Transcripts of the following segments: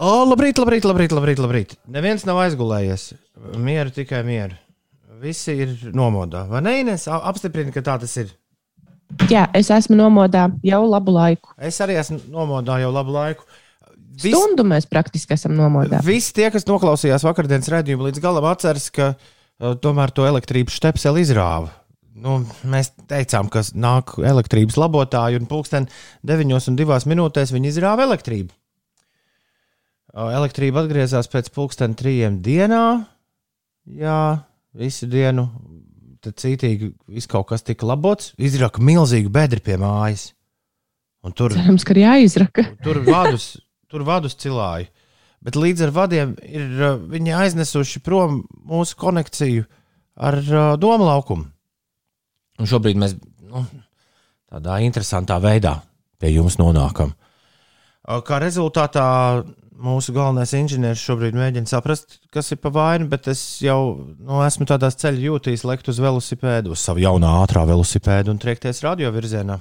O, labrīt, labrīt, labrīt, labrīt, labrīt. Neviens nav aizgulējies. Mieru, tikai mieru. Visi ir nomodā. Vai ne, Ines? A- Apstiprina, ka tā tas ir. Jā, es esmu nomodā jau labu laiku. Es arī esmu nomodā jau labu laiku. Vis, Stundu mēs praktiski esam nomodā. visi tie, kas noklausījās vakardienas redzējumu, līdz galam atceras, ka uh, tomēr to elektrības štepseli izrāva. Nu, mēs teicām, ka nāk elektrības labotāji, un pulksten 9,2 minūtēs viņi izrāva elektrību. Elektrība atgriezās pēc pulksten 3 dienā. Jā, visu dienu. Tad cītīgi viss kaut kas tika labots. Izraka milzīgu bedri pie mājas. Un tur Cerams, ka ir jāizraka. tur vadus, tur vadus cilāja. Bet līdz ar vadiem ir viņi aiznesuši prom mūsu konekciju ar uh, domu laukumu. Un šobrīd mēs nu, tādā interesantā veidā pie jums nonākam. Kā rezultātā mūsu galvenais inženieris šobrīd mēģina saprast, kas ir pa vainu, bet es jau nu, esmu tādās ceļu jūtīs, lekt uz velosipēdu, uz savu jaunā ātrā velosipēdu un triekties radio virzienā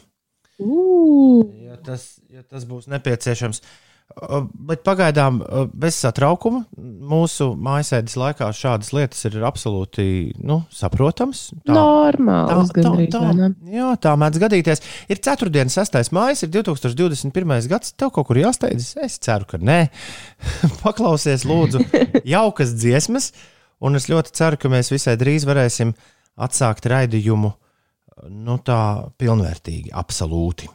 Ugh, ja tas, ja tas būs nepieciešams. Uh, Bet pagaidām, bez satraukuma, mūsu mājasēdes laikā šādas lietas ir absolūti nu, saprotamas. Normāls gandrīz. tā, ne? jā, tā mēdz gadīties. Ir 4. un 6. maija, ir 2021. gads. Tev kaut kur jāsteidzas? Es ceru, ka nē. Paklausies, lūdzu, jaukas dziesmas. Un es ļoti ceru, ka mēs visai drīz varēsim atsākt raidījumu nu, tā pilnvērtīgi, absolūti.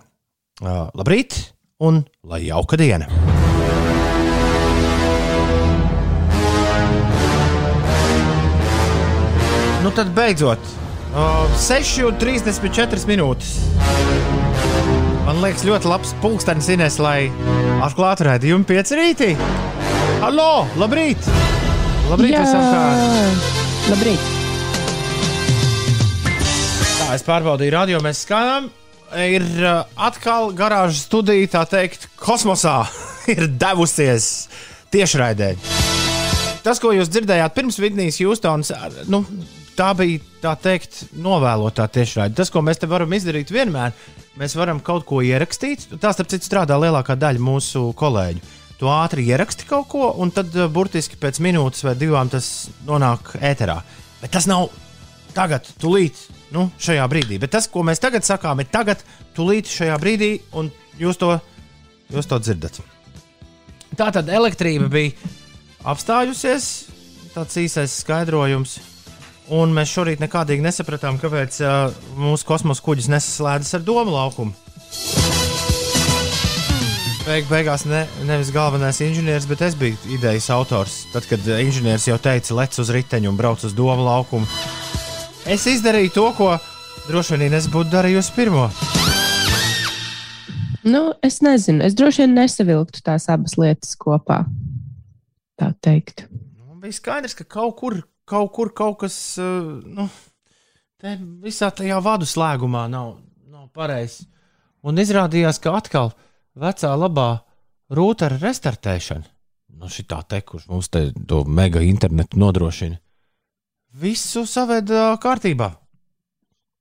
Uh, labrīt, un lai jauka diena! Nu tad beidzot, uh, 6,34 minūtes. Man liekas, ļoti labs pulkstenis Ines, lai atklātu redzējumu pieci rītī. Halo, labrīt! Labrīt, Jā, esam kā! labrīt. Tā, es pārbaudīju radio, mēs skanām. Ir atkal garāžas studija, tā teikt, kosmosā ir devusies tiešraidē. Tas, ko jūs dzirdējāt pirms Vidnijas Hjūstonas, nu, tā bija tā teikt, novēlotā tiešraide. Tas, ko mēs te varam izdarīt vienmēr, mēs varam kaut ko ierakstīt. Tā, starp citu, strādā lielākā daļa mūsu kolēģu. Tu ātri ieraksti kaut ko, un tad burtiski pēc minūtes vai divām tas nonāk ēterā. Bet tas nav tagad, tūlīt, nu, šajā brīdī. Bet tas, ko mēs tagad sakām, ir tagad, tūlīt, šajā brīdī, un jūs to, jūs to dzirdat. Tā tad elektrība bija apstājusies, tāds īsais skaidrojums. Un mēs šorīt nekādīgi nesapratām, kāpēc uh, mūsu kosmosa kuģis nesaslēdzas ar domu laukumu. Beig, beigās ne, nevis galvenais inženieris, bet es biju idejas autors. Tad, kad uh, inženieris jau teica, lec uz riteņa un brauc uz domu laukumu, es izdarīju to, ko droši vien es būtu darījusi pirmo. Nu, es nezinu, es droši vien nesavilktu tās abas lietas kopā. Tā teikt. Man bija skaidrs, ka kaut kur, kaut, kur, kaut kas uh, nu, te visā tajā vadu slēgumā nav, nav pareizs. Un izrādījās, ka atkal vecā labā rūtera restartēšana, nu, šī tā te, kurš mums te to mega internetu nodrošina, visu saveda kārtībā.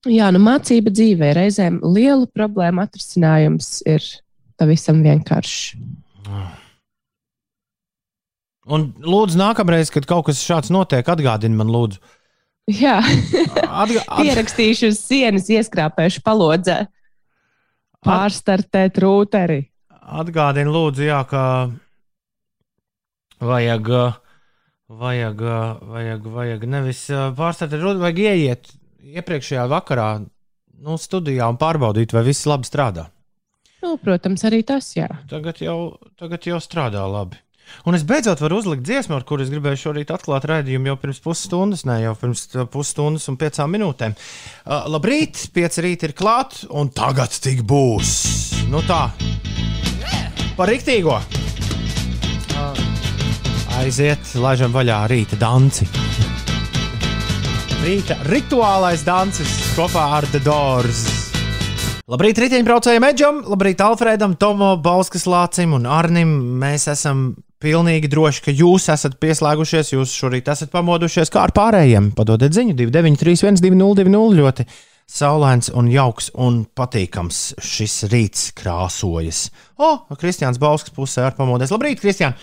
Jā, nu mācība dzīvē reizēm lielu problēmu atrisinājums ir pavisam vienkāršs. Un, lūdzu, nākamreiz, kad kaut kas šāds notiek, atgādini man, lūdzu. Jā, Atga, at, ierakstīšu uz sienas, ieskrāpēšu palodzē, pārstartēt rūteri. Atgādini, lūdzu, jā, ka vajag, vajag, vajag, vajag nevis pārstāvēt, vajag ieiet iepriekšējā vakarā nu, studijā un pārbaudīt, vai viss labi strādā. Nu, protams, arī tas, jā. Tagad jau, tagad jau strādā labi. Un es beidzot varu uzlikt dziesmu, ar kuru es gribēju šorīt atklāt raidījumu jau pirms pusstundas, ne jau pirms pusstundas un piecām minūtēm. Uh, labrīt, pieci rīti ir klāt, un tagad tik būs. Nu tā, par rīktīgo. Aiziet, laižam vaļā rīta danci. Rīta rituālais dancis kopā ar The Doors. Labrīt, riteņbraucējiem Edžam, labrīt, Alfredam, Tomo, Balskas Lācim un Arnim. Mēs esam pilnīgi droši, ka jūs esat pieslēgušies, jūs šorīt esat pamodušies kā ar pārējiem. Padodiet ziņu 293, 202, ļoti saulains un jauks un patīkams šis rīts krāsojas. O, Kristiāns Bauskas pusē ar pamodies. Labrīt, Kristiān!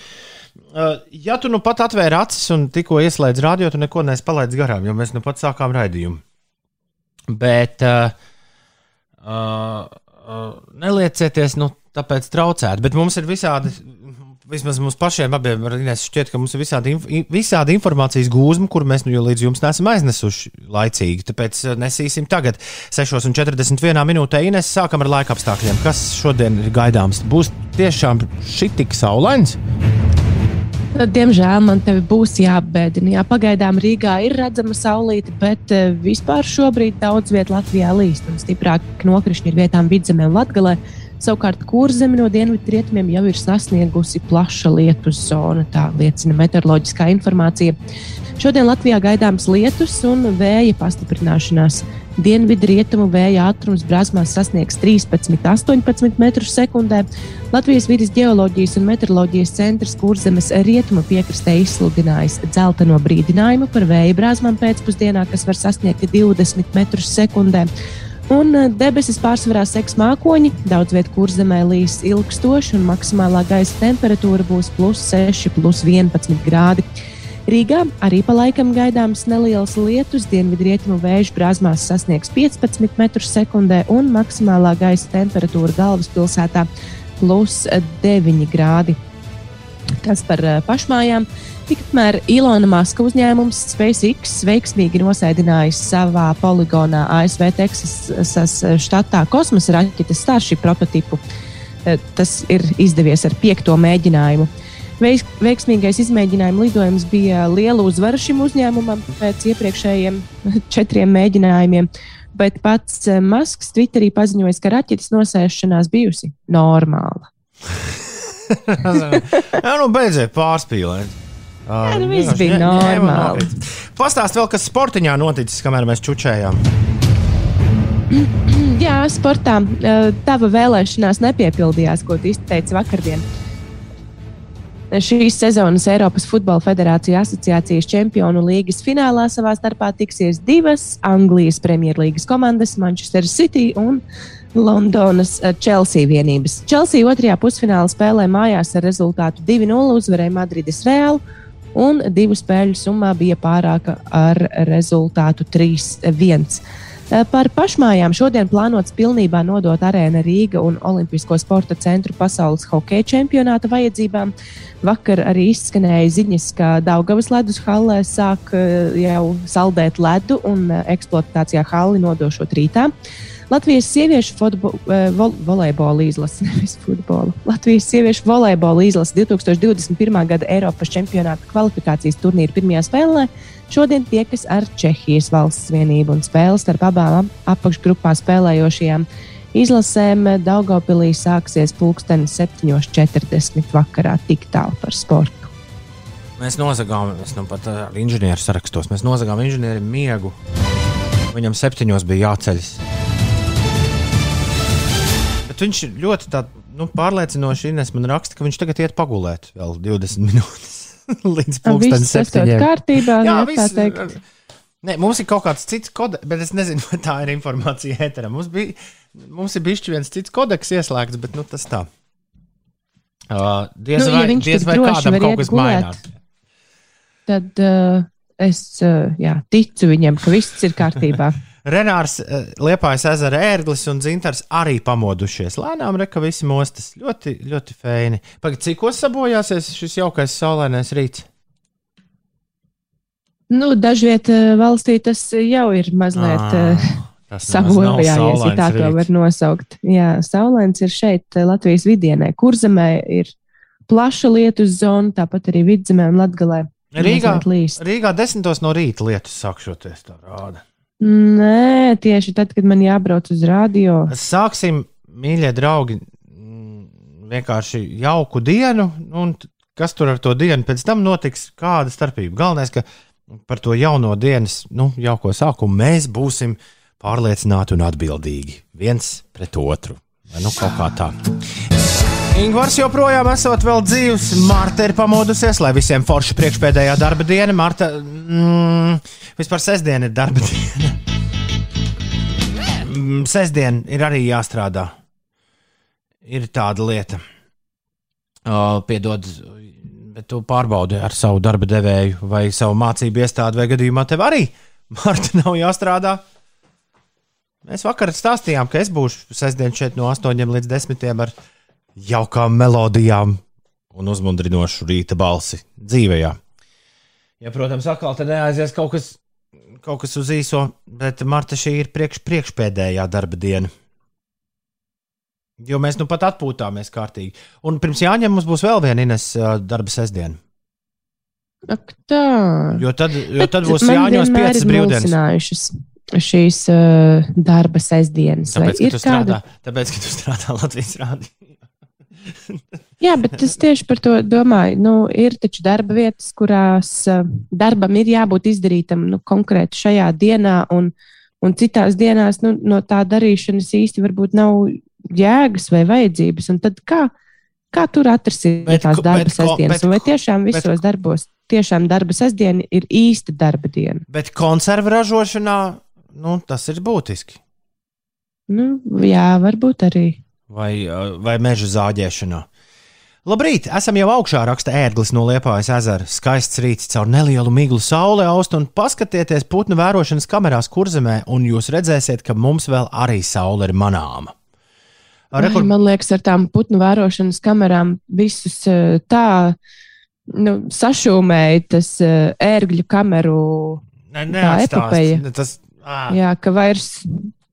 Uh, ja tu nu pat atvēri acis un tikko ieslēdz radio, tu neko neesi palaidis garām, jo mēs nu pat sākām raidījumu. Bet uh, uh, uh, neliecieties, nu, tāpēc traucēt. Bet mums ir visādi, vismaz mums pašiem abiem šķiet, ka mums ir visādi, visādi informācijas gūzma, kur mēs nu līdz jums nesam aiznesuši laicīgi. Tāpēc nesīsim tagad, 6,41 minūtē. Ines, sākam ar laika apstākļiem. Kas šodien ir gaidāms? Būs tiešām šī tik saulains? Tad, diemžēl man te būs jāapbēdina. Jā, pagaidām Rīgā ir redzama saulīte, bet uh, vispār šobrīd daudz vietā Latvijā līst un stiprāk nokrišņi ir vietām vidzemē un latgalē. Savukārt kurzeme no dienvidu rietumiem jau ir sasniegusi plaša lietus zona, tā liecina meteoroloģiskā informācija. Šodien Latvijā gaidāms lietus un vēja pastiprināšanās. Dienvidu rietumu vēja ātrums brāzmās sasniegs 13, 18 m2. Latvijas vidas geoloģijas un meteoroloģijas centrs Kurzemes rietumu piekrastē izsludinājis dzelteno brīdinājumu par vēja brāzmām pēcpusdienā, kas var sasniegt 20 m2. Un eh, debesis pārsvarā seks mākoņi, daudz vietā kurzemē līs ilgstoši, un maksimālā gaisa temperatūra būs plus 6, plus 11 grādi. Rīgā arī pa laikam gaidāms neliels lietus, dienvidrietumu vēju brāzmās sasniegs 15 m2 un maksimālā gaisa temperatūra galvaspilsētā plus 9 grādi. Kas par eh, pašmājām? Tikmēr Ilona Maska uzņēmums SpaceX veiksmīgi nosēdinājis savā poligonā ASV Teksasas štatā kosmosa raķetes Starship prototipu. Eh, tas ir izdevies ar piekto mēģinājumu. Veiksmīgais izmēģinājuma lidojums bija liela uzvara šim uzņēmumam pēc iepriekšējiem četriem mēģinājumiem. Bet pats eh, Masks Twitterī paziņoja, ka raķetes nosēšanās bijusi normāla. Jā, nu beidziet pārspīlēt. Jā, nu viss bija normāli. Pastāst vēl, kas sportiņā noticis, kamēr mēs čučējām. Jā, sportā tava vēlēšanās nepiepildījās, ko tu izteici vakardien. Šīs sezonas Eiropas Futbola Federācija asociācijas čempionu līgas finālā savā starpā tiksies divas Anglijas Premjerlīgas komandas, Manchester City un Londonas Chelsea vienības. Chelsea otrajā pusfinālā spēlē mājās ar rezultātu 2-0 uzvarēja Madrides Reālu un divu spēļu summā bija pārāka ar rezultātu 3-1. Eh, par pašmājām šodien plānots pilnībā nodot arēna Rīga un Olimpisko sporta centru pasaules hokeja čempionāta vajadzībām. Vakar arī izskanēja ziņas, ka Daugavas ledus hallē sāk eh, jau saldēt ledu un eh, eksploatācijā halli nodošot rītā. Latvijas sieviešu futbol, vol, volejbola izlase, nevis futbola. Latvijas sieviešu volejbola izlase 2021. gada Eiropas čempionāta kvalifikācijas turnīra pirmajā spēlē Šodien tiekas ar Čehijas valsts vienību un spēles starp abām apakšgrupā spēlējošajām izlasēm Daugopilī sāksies pulksten 7.40 vakarā tik tālu par sportu. Mēs nozagām, es nu pat ar inženieru sarakstos, mēs nozagām inženierim miegu. Viņam septiņos bija jāceļas. Viņš ļoti tā, nu, pārliecinoši Ines man raksta, ka viņš tagad iet pagulēt vēl 20 minūtes. līdz pusdienas septiņiem. kārtībā, jā, jā, tā teikt. Ne, mums ir kaut kāds cits kodeks, bet es nezinu, vai tā ir informācija ēterā. Mums, bija, mums ir bijis viens cits kodeks ieslēgts, bet nu, tas tā. Uh, diez nu, vai, ja diez vai kādam kaut kas mainās. Tad uh, es uh, jā, ticu viņam, ka viss ir kārtībā. Renārs, eh, Liepājas ezera ērglis un dzintars arī pamodušies. Lēnām reka visi mostas. Ļoti, ļoti feini. Pagaid, cikos sabojāsies šis jaukais saulainais rīts? Nu, dažviet eh, valstī tas jau ir mazliet ah, sabojājies, ja tā to var nosaukt. Jā, saulains ir šeit Latvijas vidienē. Kurzemē ir plaša lietus zona, tāpat arī vidzemē un latgalē. Rīgā, Rīgā desmitos no rīta lietus sākšoties, tā rāda. Nē, tieši tad, kad man jābrauc uz radio. Sāksim, mīļie draugi, vienkārši jauku dienu, un kas tur ar to dienu pēc tam notiks, kāda starpība. Galvenais, ka par to jauno dienas, nu, jauko sākumu mēs būsim pārliecināti un atbildīgi viens pret otru. Nu kaut kā tā. Ingūns joprojām esot vēl dzīves. Marta ir pamodusies, lai visiem forši priekšpēdējā darba diena. Marta, mm, vispār sestdiena ir darba diena. Mm, sestdiena ir arī jāstrādā. Ir tāda lieta. Uh, piedod, bet tu pārbaudi ar savu darba devēju vai savu mācību iestādi, vai gadījumā tev arī Marta nav jāstrādā. Mēs vakar stāstījām, ka es būšu sestdien šeit no 8 līdz 10 ar jaukām melodijām un uzmundrinošu rīta balsi dzīvējā. Ja, protams, atkal te neaizies kaut kas, kaut kas uz īso, bet Marta šī ir priekš, priekšpēdējā darba diena. Jo mēs nu pat atpūtāmies kārtīgi. Un pirms Jāņem mums būs vēl viena Ines darba sestdiena. Ak, tā. Jo tad, jo tad būs jāņem piecas brīvdienas. Šīs uh, darba sestdienas. Tāpēc, ka tu strādā, kāda... tāpēc, ka tu strādā Latvijas rādījumā. Jā, bet es tieši par to domāju. Nu, ir taču darba vietas, kurās uh, darbam ir jābūt izdarītam nu, konkrēti šajā dienā, un, un citās dienās nu, no tā darīšanas īsti varbūt nav jēgas vai vajadzības. Un tad kā, kā tur atrasināt tās darba sestdienas? Vai tiešām visos bet, darbos tiešām darba sestdiena ir īsta darba diena? Bet konservu ražošanā nu, tas ir būtiski. Nu, jā, varbūt arī vai, vai meža zāģēšanā. Labrīt, esam jau augšā, raksta ērglis no Liepājas ezera. Skaists rīts caur nelielu miglu saulē aust un paskatieties putnu vērošanas kamerās kurzemē, un jūs redzēsiet, ka mums vēl arī saule ir manāma. Rekur... Man liekas, ar tām putnu vērošanas kamerām visus tā nu, sašūmēja tas ērgļu kameru ne, epopeja. Tas, à. Jā, ka vairs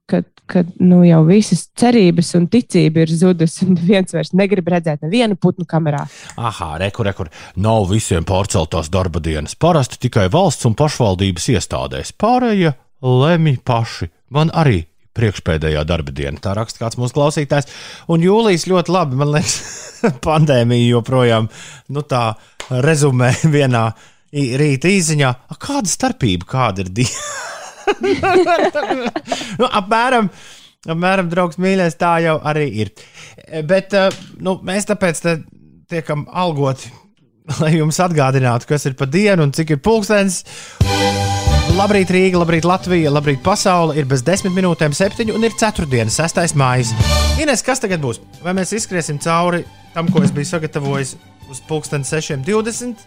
ka, ka nu, jau visas cerības un ticība ir zudusi, un viens vairs negrib redzēt nevienu putnu kamerā. Aha, rekur, rekur. Nav visiem pārceltās darba dienas. Parasti tikai valsts un pašvaldības iestādēs. Pārējie lemj paši. Man arī priekšpēdējā darba diena. Tā raksta kāds mūsu klausītājs. Un jūlijas ļoti labi, man liekas, pandēmija joprojām nu, tā rezumē vienā rīta īziņā. Kāda starpība, kāda ir diena? nu, apmēram, apmēram, draugs mīļais, tā jau arī ir. Bet eh, nu, mēs tāpēc tiekam algoti, lai jums atgādinātu, kas ir pa dienu un cik ir pulkstenis. Labrīt, Rīga, labrīt, Latvija, labrīt, pasaule. Ir bez desmit minūtēm, septiņi un ir ceturtdiena, 6. maija. Ines, kas tagad būs? Vai mēs izskriesim cauri tam, ko es biju sagatavojis uz pulksteni 6.20?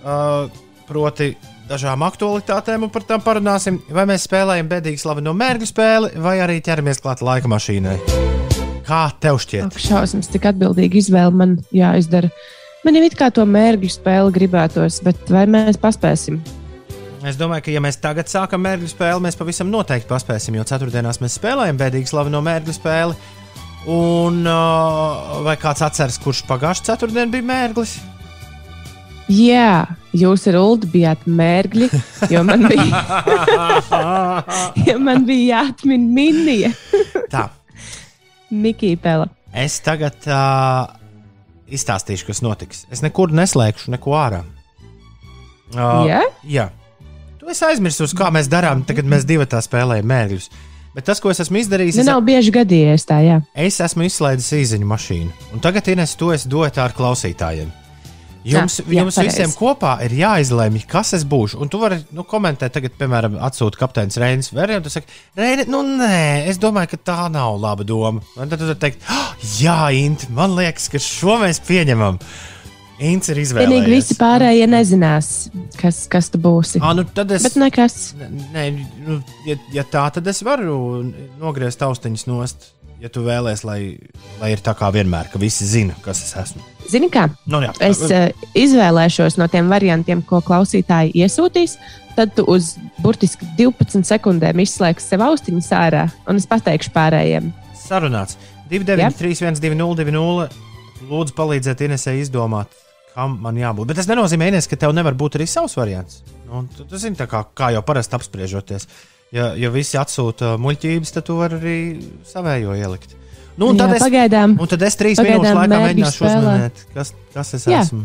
Uh, proti, dažām aktualitātēm un par tām parunāsim. Vai mēs spēlējam bēdīgi slaveno mērķu spēli, vai arī ķeramies klāt laika mašīnai? Kā tev šķiet? Ak, šausmas, tik atbildīgi izvēle man jāizdara. Man jau it kā to mērķu spēli gribētos, bet vai mēs paspēsim? Es domāju, ka, ja mēs tagad sākam mērķu spēli, mēs pavisam noteikti paspēsim, jo ceturtdienās mēs spēlējam bēdīgi slaveno mērķu spēli. Un uh, vai kāds atceras, kurš pagājušā ceturtdienā bija mērķis? Jā, jūs ar Ulu bijāt mērgļi, jo man bija, jo man bija jāatmin minija. Tā. Mikija Pela. Es tagad uh, izstāstīšu, kas notiks. Es nekur neslēgšu neko ārā. Uh, yeah? Jā. Tu esi aizmirsis, kā mēs darām, tagad mēs divi tā spēlējam mērķus. Bet tas, ko es esmu izdarījis, nu, nav bieži gadījies tā, jā. Es esmu izslaidis īziņu mašīnu. Un tagad, Ines, to es dotu ar klausītājiem. Jums, jā, jums jā, visiem kopā ir jāizlemj, kas es būšu. Un tu vari nu, komentēt, tagad, piemēram, atsūta kapteinis Reinis Verjams. Tu saki, Reini, nu nē, es domāju, ka tā nav laba doma. Un tad tu teikt, oh, jā, Int, man liekas, ka šo mēs pieņemam. Ints ir izvēlējies. Vienīgi visi pārējie nezinās, kas, kas tu būsi. À, nu tad es. Bet nekas. Nē, nu, ja, ja tā, tad es varu nogriezt austiņas nost ja tu vēlēsies, lai, lai ir tā kā vienmēr, ka visi zina, kas es esmu. Zini, kā? Nu, jā. es uh, izvēlēšos no tiem variantiem, ko klausītāji iesūtīs. Tad tu uz burtiski 12 sekundēm izslēgsi sev austiņas ārā, un es pateikšu pārējiem. Sarunāts 293, 120, Lūdzu, palīdziet Inesai izdomāt, kam man jābūt. Bet tas nenozīmē, Ines, ka tev nevar būt arī savs variants. Nu, tu, tu zini, kā, kā jau parasti apspriežoties. Uh, ja, ja visi atsūta muļķības, tad tu vari arī savējo ielikt. Nu, un, tad Jā, es, pagaidām, un tad es trīs minūtes laikā mēģināšu uzmanīt, kas, kas es Jā. esmu.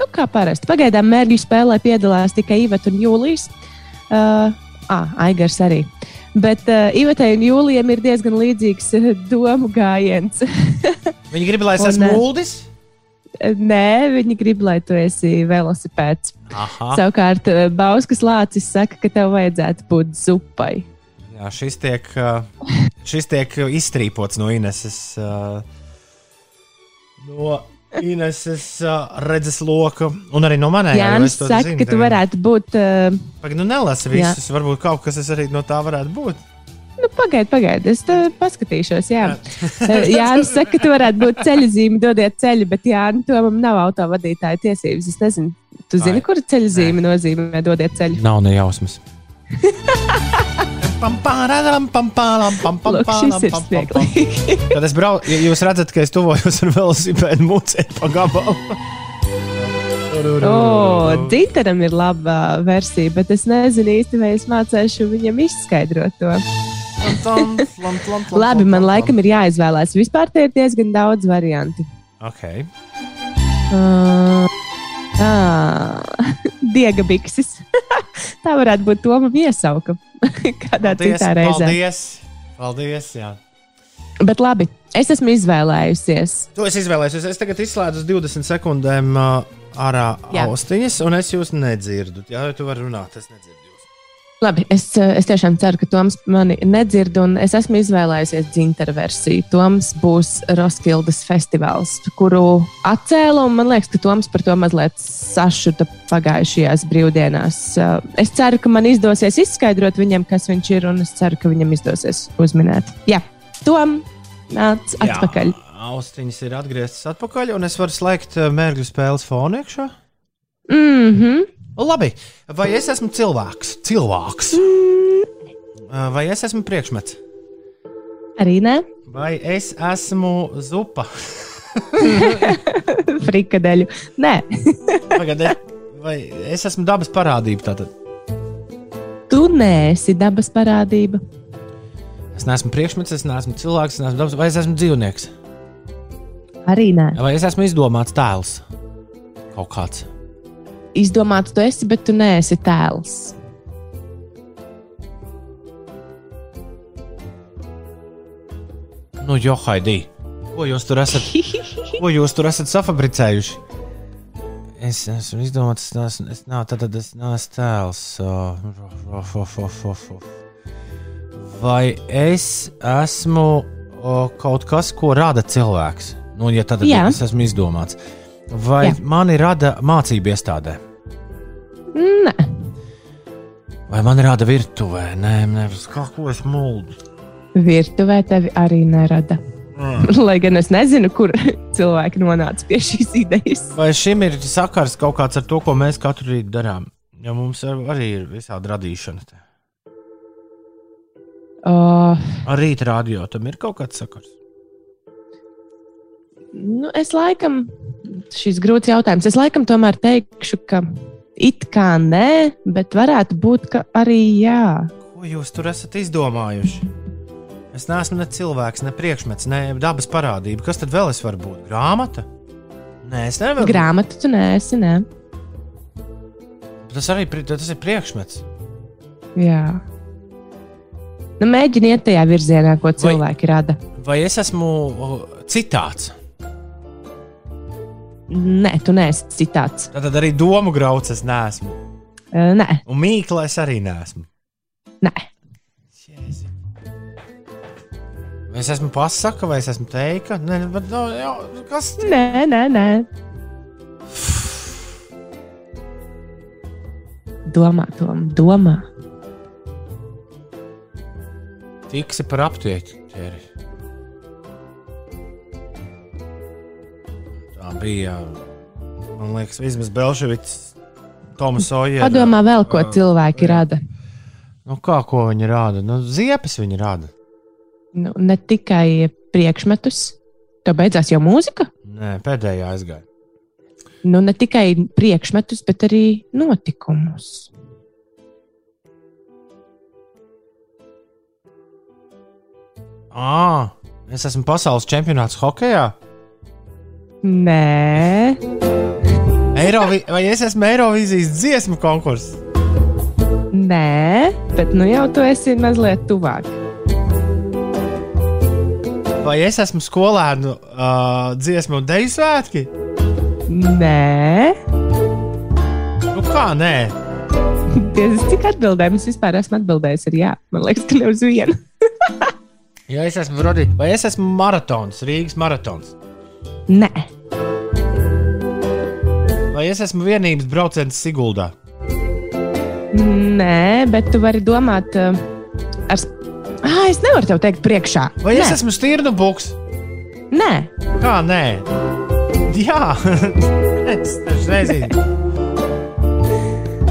Nu, kā parasti. Pagaidām mērķu spēlē piedalās tikai Iveta un Jūlijas. Uh, ah, Aigars arī. Bet uh, Ivetai un Jūlijam ir diezgan līdzīgs uh, domu gājiens. Viņi grib, lai es esmu mūldis? Uh, Nē, viņi grib, lai tu esi velosipēds. Aha. Savukārt, eh, Bauskas lācis saka, ka tev vajadzētu būt zupai. Jā, šis tiek, šis tiek izstrīpots no Ineses. No Ineses redzes loka, un arī no manējā. Jā, Jānis saka, zinu, ka tu varētu būt. Uh, Pagaid, nu nelasi visus, jā. varbūt kaut kas arī no tā varētu būt. Nu, Pagaidiet, pagaidiet, es paskatīšos. Jā, jā nu saka, ka tu varētu būt ceļzīme, dodiet ceļu, bet jā, nu, tomam nav autovadītāja tiesības. Es nezinu, tu zini, Vai. kur ceļzīme nozīmē dodiet ceļu? Nav ne jausmas. Tad es braucu, ja jūs redzat, ka es tuvojos ar velosipēdu mucēt pa gabalu. Oh, Dītaram ir laba versija, bet es nezinu īsti, vai es mācīšu viņam izskaidrot to. Labi, man laikam ir jāizvēlās. Vispār tie ir diezgan daudz variantu. Okay. Uh, uh, Diega bikses. Tā varētu būt Toma iesauka kādā paldies, citā reizē. Paldies! Paldies jā. Bet labi, es esmu izvēlējusies. Tu esi izvēlējusies. Es tagad izslēdzu 20 sekundēm uh, ārā austiņas, un es jūs nedzirdu. Jā, tu vari runāt, es nedzirdu. Labi, es, eh, es tiešām ceru, ka Toms mani nedzird, un es esmu izvēlējusies dzintara versiju. Toms būs Roskildes festivāls, kuru atcēla, un man liekas, ka Toms par to mazliet sašuta pagājušajās brīvdienās. Eh, es ceru, ka man izdosies izskaidrot viņam, kas viņš ir, un es ceru, ka viņam izdosies uzminēt. Jā, Tom, nāc atpakaļ. Jā, austiņas ir atgrieztas atpakaļ, un es varu slēgt eh, mērķu spēles fonu iekšā. Mhm. Mm Labi, vai es esmu cilvēks? Cilvēks. Vai es esmu priekšmets? Arī nē. Vai es esmu zupa? Frikadeļu. Nē. Pagaidiet, vai es esmu dabas parādība? Tātad? Tu neesi dabas parādība. Es neesmu priekšmets, es neesmu cilvēks, es neesmu dabas, vai es esmu dzīvnieks? Arī nē. Vai es esmu izdomāts tēls? Kaut kāds izdomāts tu esi, bet tu neesi tēls. Nu, jo, Haidī, ko jūs tur esat, ko jūs tur esat safabricējuši? Es esmu izdomāts, neesmu, es nav, tad, tad es neesmu tēls. Vai es esmu kaut kas, ko rada cilvēks? Nu, ja tad, tad es esmu izdomāts. Vai Jā. mani rada mācību iestādē? Nē. Vai man rada virtuvē? Nē, nevis kā ko es mūlu. Virtuvē tevi arī nerada. Mm. Lai gan es nezinu, kur cilvēki nonāca pie šīs idejas. Vai šim ir sakars kaut kāds ar to, ko mēs katru rītu darām? Jo mums arī ir visādi radīšana. Te. Uh, ar rīta radio tam ir kaut kāds sakars. Nu, es laikam, šis grūts jautājums, es laikam tomēr teikšu, ka it kā nē, bet varētu būt, ka arī jā. Ko jūs tur esat izdomājuši? Es neesmu ne cilvēks, ne priekšmets, ne dabas parādība. Kas tad vēl es varu būt? Grāmata? Nē, es nevaru. Grāmata tu neesi, nē. Tas arī tas ir priekšmets. Jā. Nu, mēģiniet tajā virzienā, ko cilvēki vai, rada. Vai es esmu citāts? Nē, tu neesi citāts. Tad arī domu grauds es neesmu. Uh, nē, un mīkla es arī neesmu. Nē. Jēzi. Es esmu pasaka, vai es esmu teika? Nē, bet, no, jau, kas? Nē, nē, nē. Domā, Tom, domā. Tiksi par aptieku. Bija, man liekas, vismaz Belševics, Tomas Ojers. Padomā vēl, ko cilvēki rada. Nu, kā ko viņi rāda? Nu, ziepes viņi rāda. Nu, ne tikai priekšmetus. Tev beidzās jau mūzika? Nē, pēdējā aizgāja. Nu, ne tikai priekšmetus, bet arī notikumus. À, es esmu pasaules čempionāts hokeja. Nē. Eirovi vai es esmu Eirovīzijas dziesmu konkurss? Nē, bet nu jau tu esi mazliet tuvāk. Vai es esmu skolēnu uh, dziesmu un deju svētki? Nē. Nu kā nē? Diezgan cik atbildēm es vispār esmu atbildējis ar jā. Man liekas, ka ne uz vienu. ja es esmu Rodi, vai es esmu maratons, Rīgas maratons? Nē. Vai es esmu vienības brauciens Siguldā? Nē, bet tu vari domāt, uh, ar... ah, es nevaru tev teikt priekšā. Vai Nē. es esmu stirnu buks? Nē, Kā nē? Jā, es nezinu.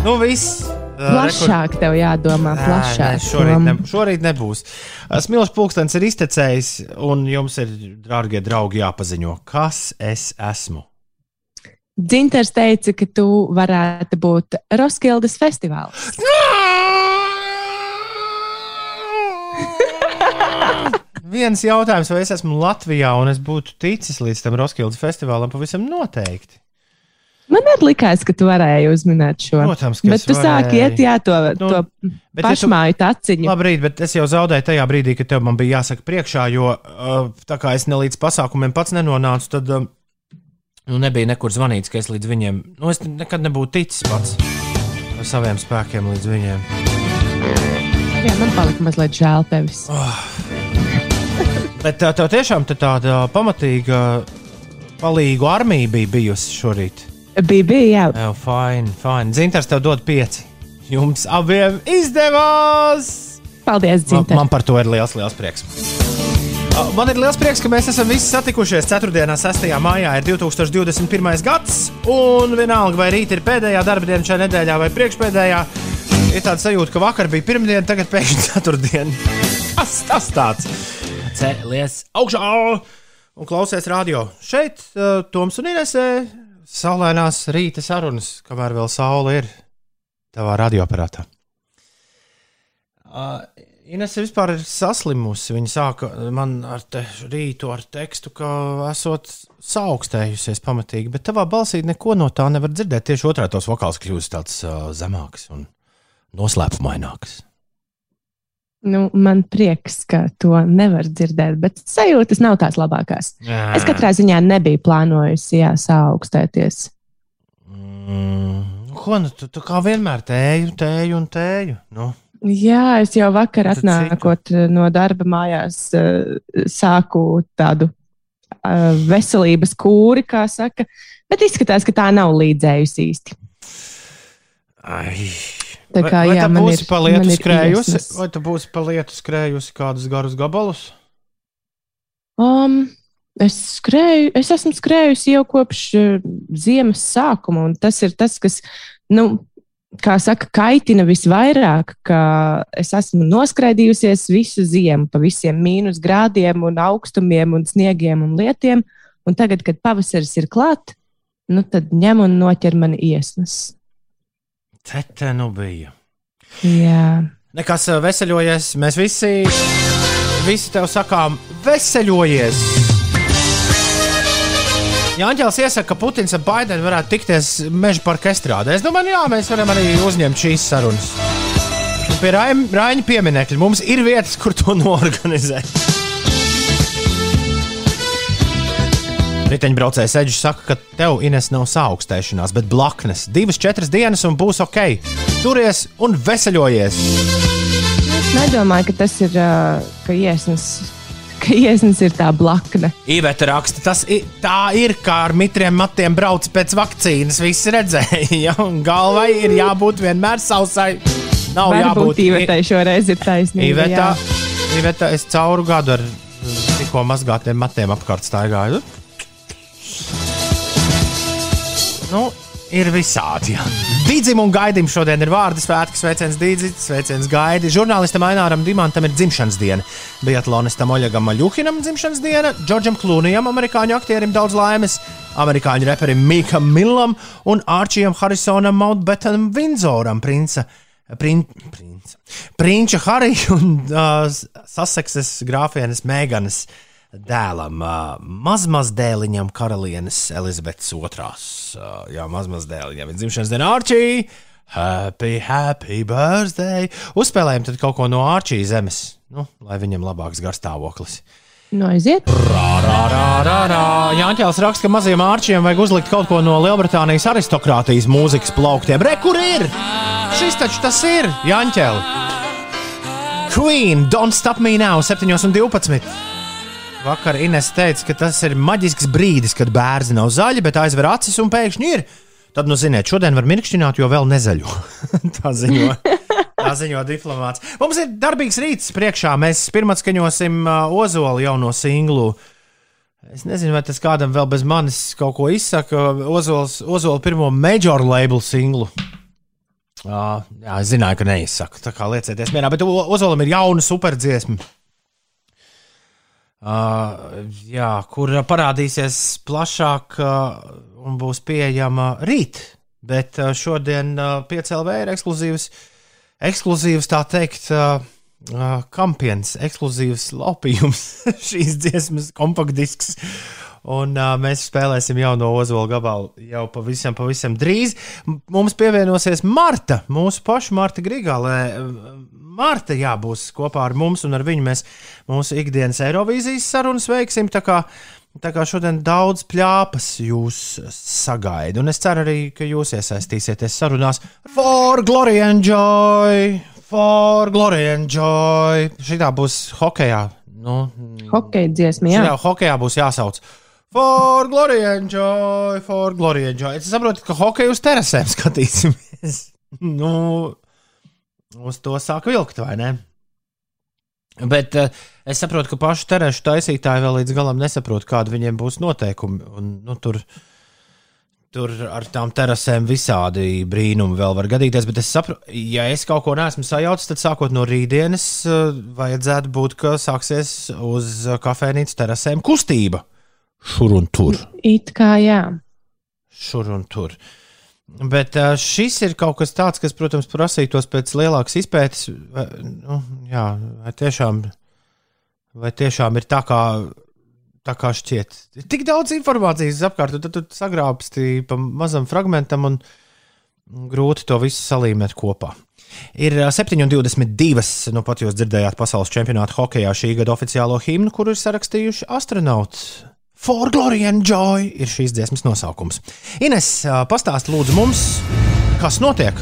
Nu, viss. Plašāk tev jādomā. Nē, Plašāk. nē, šorīt, ne, šorīt nebūs. Smilšu pulkstenis ir iztecējis, un jums ir, dārgie draugi, jāpaziņo, kas es esmu. Dzinters teica, ka tu varētu būt Roskildes festivāls. Viens jautājums, vai es esmu Latvijā, un es būtu ticis līdz tam Roskildes festivālam, pavisam noteikti. Man arī likās, ka tu varēji uzminēt šo. Protams, ka Bet tu sāki iet, jā, to, Nu, to pašmāju taciņu. Labrīt, bet es jau zaudēju tajā brīdī, kad tev man bija jāsaka priekšā, jo uh, tā kā es ne līdz pasākumiem pats nenonācu, tad uh, nu, nebija nekur zvanīts, ka es līdz viņiem, nu, es nekad nebūtu ticis pats ar saviem spēkiem līdz viņiem. Jā, man palika mazliet žēl tevis. Bet uh, tev tiešām tāda pamatīga palīgu armija bija bijusi šorīt. Bija, bija, jā. Jā, fine, fine. Zintars tev dod pieci. Jums abiem izdevās! Paldies, Man, Dzinter. man par to ir liels, liels prieks. Man ir liels prieks, ka mēs esam visi satikušies 4. un 6. maijā. Ir 2021. gads, un vienalga, vai rīt ir pēdējā darba diena šajā nedēļā vai priekšpēdējā. Ir tāds sajūta, ka vakar bija pirmdiena, tagad pēkšņi ceturtdiena. Tas, tas tāds. Cēlies augšā un klausies radio. Šeit uh, Toms un Inesē saulainās rīta sarunas, kamēr vēl saule ir tavā radioaparātā. Uh, Ines vispār ir saslimusi. Viņa sāka man ar te rītu ar tekstu, ka esot saaugstējusies pamatīgi, bet tavā balsī neko no tā nevar dzirdēt. Tieši otrādi tos vokāls kļūst tāds uh, zemāks un noslēpumaināks. Nu, man prieks, ka to nevar dzirdēt, bet sajūtas nav tās labākās. Es katrā ziņā nebiju plānojusi jā, saaugstēties. Mm, ko nu tu, tu kā vienmēr tēju, tēju un tēju? Nu, Jā, es jau vakar atnākot eh, no darba mājās, eh, sāku tādu eh, veselības kūri, kā saka, bet izskatās, ka tā nav līdzējusi īsti. ai. Tā kā, vai, vai jā, man ir- pa lietu man ir skrējusi, iesnas. vai tu būsi pa lietu skrējusi kādus garus gabalus? Um, es skrēju, es esmu skrējusi jau kopš uh, ziemas sākuma, un tas ir tas, kas, nu, kā saka, kaitina visvairāk, ka es esmu noskraidījusies visu ziemu pa visiem mīnus grādiem un augstumiem un sniegiem un lietiem, un tagad, kad pavasaris ir klāt, nu, tad ņem un noķer mani iesnas. Te te nu bija. Jā. Nekas ā, veseļojies. Mēs visi, visi tev sakām, veseļojies! Jāņķels iesaka, ka Putins un Baidens varētu tikties meža parka estrādē. Es domāju, jā, mēs varam arī uzņemt šīs sarunas. Un Pie Raim- Raņa pieminiekļa mums ir vietas, kur to norganizēt. Riteņbraucējs Edžers saka, ka tev Ines nav saaugstēšanās, bet blaknes. Divas, četras dienas un būs ok. Turies un veseļojies! Es nedomāju, ka tas ir, ka iesnas, ka iesnas ir tā blakne. Iveta raksta, tas i, tā ir kā ar mitriem matiem brauc pēc vakcīnas. Visi redzēja, ja un galvai ir jābūt vienmēr sausai. Nav Varbūt jābūt Ivetai šoreiz ir taisnība. Iveta. Iveta, es cauru gadu ar tikko mazgātiem matiem apkārt staigāju. Nu, ir visādi. Jā. Dīdzim un gaidim šodien ir vārdi svētki, sveiciens Dīdzim, sveiciens gaidi. Žurnālistam Aināram Dimantam ir dzimšanas diena. Biatlonistam Oļegam Maļuhinam dzimšanas diena, Džordžam Klūnijam, amerikāņu aktierim daudz laimes, amerikāņu reperim Mikam Millam un Arčijam Harisonam Mountbatenam Vindzoram, princa. Prin, princa. Prinča Harija un uh, Sasekses grāfienes Meganas dēlam, mazmazdēliņam, karalienes Elizabetes. Uh, jā, mazmazdēliņam ir dzimšanas diena Arčija. Happy, happy birthday! Uzspēlējam tad kaut ko no Arčija zemes, nu, lai viņam labāks garstāvoklis. Nu, aiziet. Jāņķēlis raksta, ka mazajiem ārčiem vajag uzlikt kaut ko no Lielbritānijas aristokrātijas mūzikas plauktiem. Re, kur ir? Šis taču tas ir Jāņķēlis. Queen, Don't Stop Me Now, 7,12. Vakar Ines teica, ka tas ir maģisks brīdis, kad bērni nav zaļi, bet aizver acis un pēkšņi ir. tad, nu, ziniet, šodien var mirkšķināt, jo vēl nezaļo. tā ziņo. Tā ziņo diplomāts. Mums ir darbīgs rīts priekšā. Mēs pirmā skaņosim uh, Ozolu jauno singlu. Es nezinu, vai tas kādam vēl bez manis kaut ko izsaka. Ozols, Ozola pirmo major label singlu. Uh, jā, es zināju, ka neizsaka. Tā kā liecieties mierā, bet Ozolam ir jauna superdziesma. Uh, jā, kur parādīsies plašāk uh, un būs pieejama rīt. Bet uh, šodien uh, PCLV ir ekskluzīvs, ekskluzīvs tā teikt, uh, uh, kampiens, ekskluzīvs laupījums šīs dziesmas kompaktdisks. Un uh, mēs spēlēsim jauno Ozola gabalu jau pavisam, pavisam drīz. Mums pievienosies Marta, mūsu paša Marta Grigālē. Marta jābūs kopā ar mums, un ar viņu mēs mūsu ikdienas Eirovīzijas sarunas veiksim. Tā kā, tā kā šodien daudz plāpas jūs sagaida, un es ceru arī, ka jūs iesaistīsieties sarunās For Glory and Joy! For Glory and Joy! Šitā būs hokeja. Nu, Hokeja dziesma, jā. Jā, hokeja būs jāsauc. For glory and joy, for glory and joy. Es saprotu, ka hokeju uz terasēm skatīsimies. nu, uz to sāk vilkt, vai ne? Bet uh, es saprotu, ka pašu terēšu taisītāji vēl līdz galam nesaprot, kādi viņiem būs noteikumi. Un, nu, tur, tur ar tām terasēm visādi brīnumi vēl var gadīties. Bet es saprotu, ja es kaut ko neesmu sajaucis, tad sākot no rītdienas, uh, vajadzētu būt, ka sāksies uz kafejnīcas terasēm kustība. Šur un tur. It kā jā. Šur un tur. Bet šis ir kaut kas tāds, kas, protams, prasītos pēc lielākas izpētes. Vai, nu, jā, vai, tiešām, vai tiešām ir tā, kā, tā kā šķiet. Ir tik daudz informācijas apkārt, tad tu sagrābsti pa mazam fragmentam un grūti to visu salīmēt kopā. Ir 7,22. Nu, pat jūs dzirdējāt pasaules čempionāta hokeja šī gada oficiālo himnu, kuru ir sarakstījuši astronauti For Glory and Joy ir šīs dziesmas nosaukums. Ines, pastāsti lūdzu mums, kas notiek?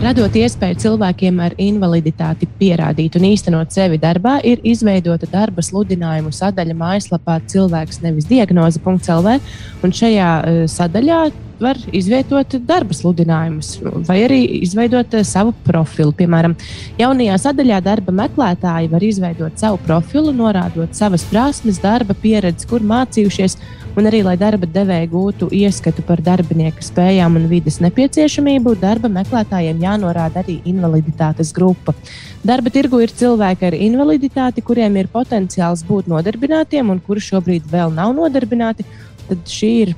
Radot iespēju cilvēkiem ar invaliditāti pierādīt un īstenot sevi darbā, ir izveidota darba sludinājumu sadaļa mājaslapā cilvēks nevis diagnoze.lv. Šajā sadaļā var izvietot darba sludinājumus, vai arī izveidot uh, savu profilu. Piemēram, jaunajā sadaļā darba meklētāji var izveidot savu profilu, norādot savas prasmes, darba pieredzi, kur mācījušies, un arī, lai darba devēja gūtu ieskatu par darbinieka spējām un vidas nepieciešamību, darba meklētājiem jānorāda arī invaliditātes grupa. Darba tirgu ir cilvēki ar invaliditāti, kuriem ir potenciāls būt nodarbinātiem un kuri šobrīd vēl nav nodarbināti. Tad šī ir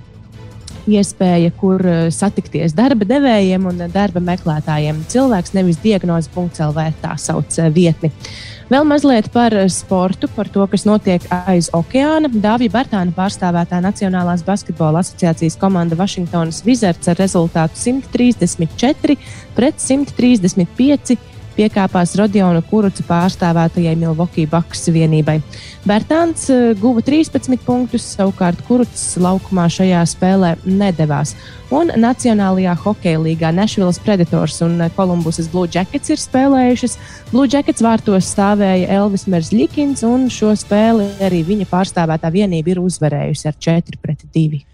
iespēja, kur eh, satikties darba devējiem un darba meklētājiem. Cilvēks nevis diagnoze.lv tā sauc eh, vietni. Vēl mazliet par sportu, par to, kas notiek aiz okeāna. Dāvija Bartāna pārstāvētā Nacionālās basketbola asociācijas komanda Vašingtonas Wizards ar rezultātu 134 pret 135 piekāpās Rodiona Kuruca pārstāvētajai Milwaukee Bucks vienībai. Bērtāns uh, guva 13 punktus, savukārt Kurucs laukumā šajā spēlē nedavās. Un Nacionālajā hokeja līgā Nashville's Predators un Kolumbusas Blue Jackets ir spēlējušas. Blue Jackets vārtos stāvēja Elvis Merzlikins, un šo spēli arī viņa pārstāvētā vienība ir uzvarējusi ar 4 pret 2.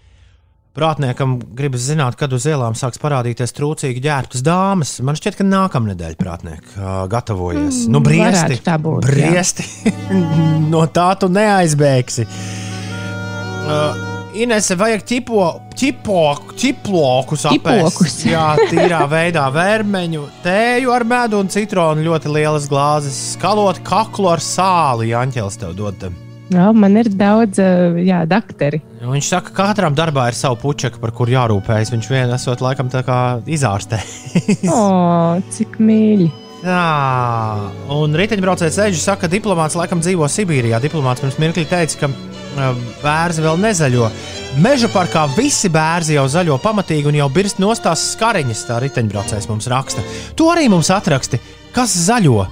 Prātniekam gribas zināt, kad uz ielām sāks parādīties trūcīgi ģērbtas dāmas. Man šķiet, ka nākamā nedēļa prātnieki uh, gatavojas. Mm, nu, briesti, būt, briesti. no tā tu neaizbēgsi. Uh, Inese, vajag ķipo, ķipo, ķiplokus apēst. Jā, tīrā veidā vērmeņu, tēju ar medu un citronu ļoti lielas glāzes. Skalot kaklu ar sāli, Janķels tev dod. Tam. Jā, man ir daudz jā, dakteri. Viņš saka, ka katram darbā ir sava puķeka, par kuru jārūpējas. Viņš vien esot laikam tā kā izārstē. o, cik mīļi! Tā, un riteņbraucējs Eģis saka, ka diplomāts laikam dzīvo Sibīrijā. Diplomāts pirms mirkļa teica, ka bērni vēl nezaļo. Meža parkā visi bērni jau zaļo pamatīgi un jau birst nostās skariņas. Tā riteņbraucējs mums raksta. To arī mums atraksti. Kas zaļo?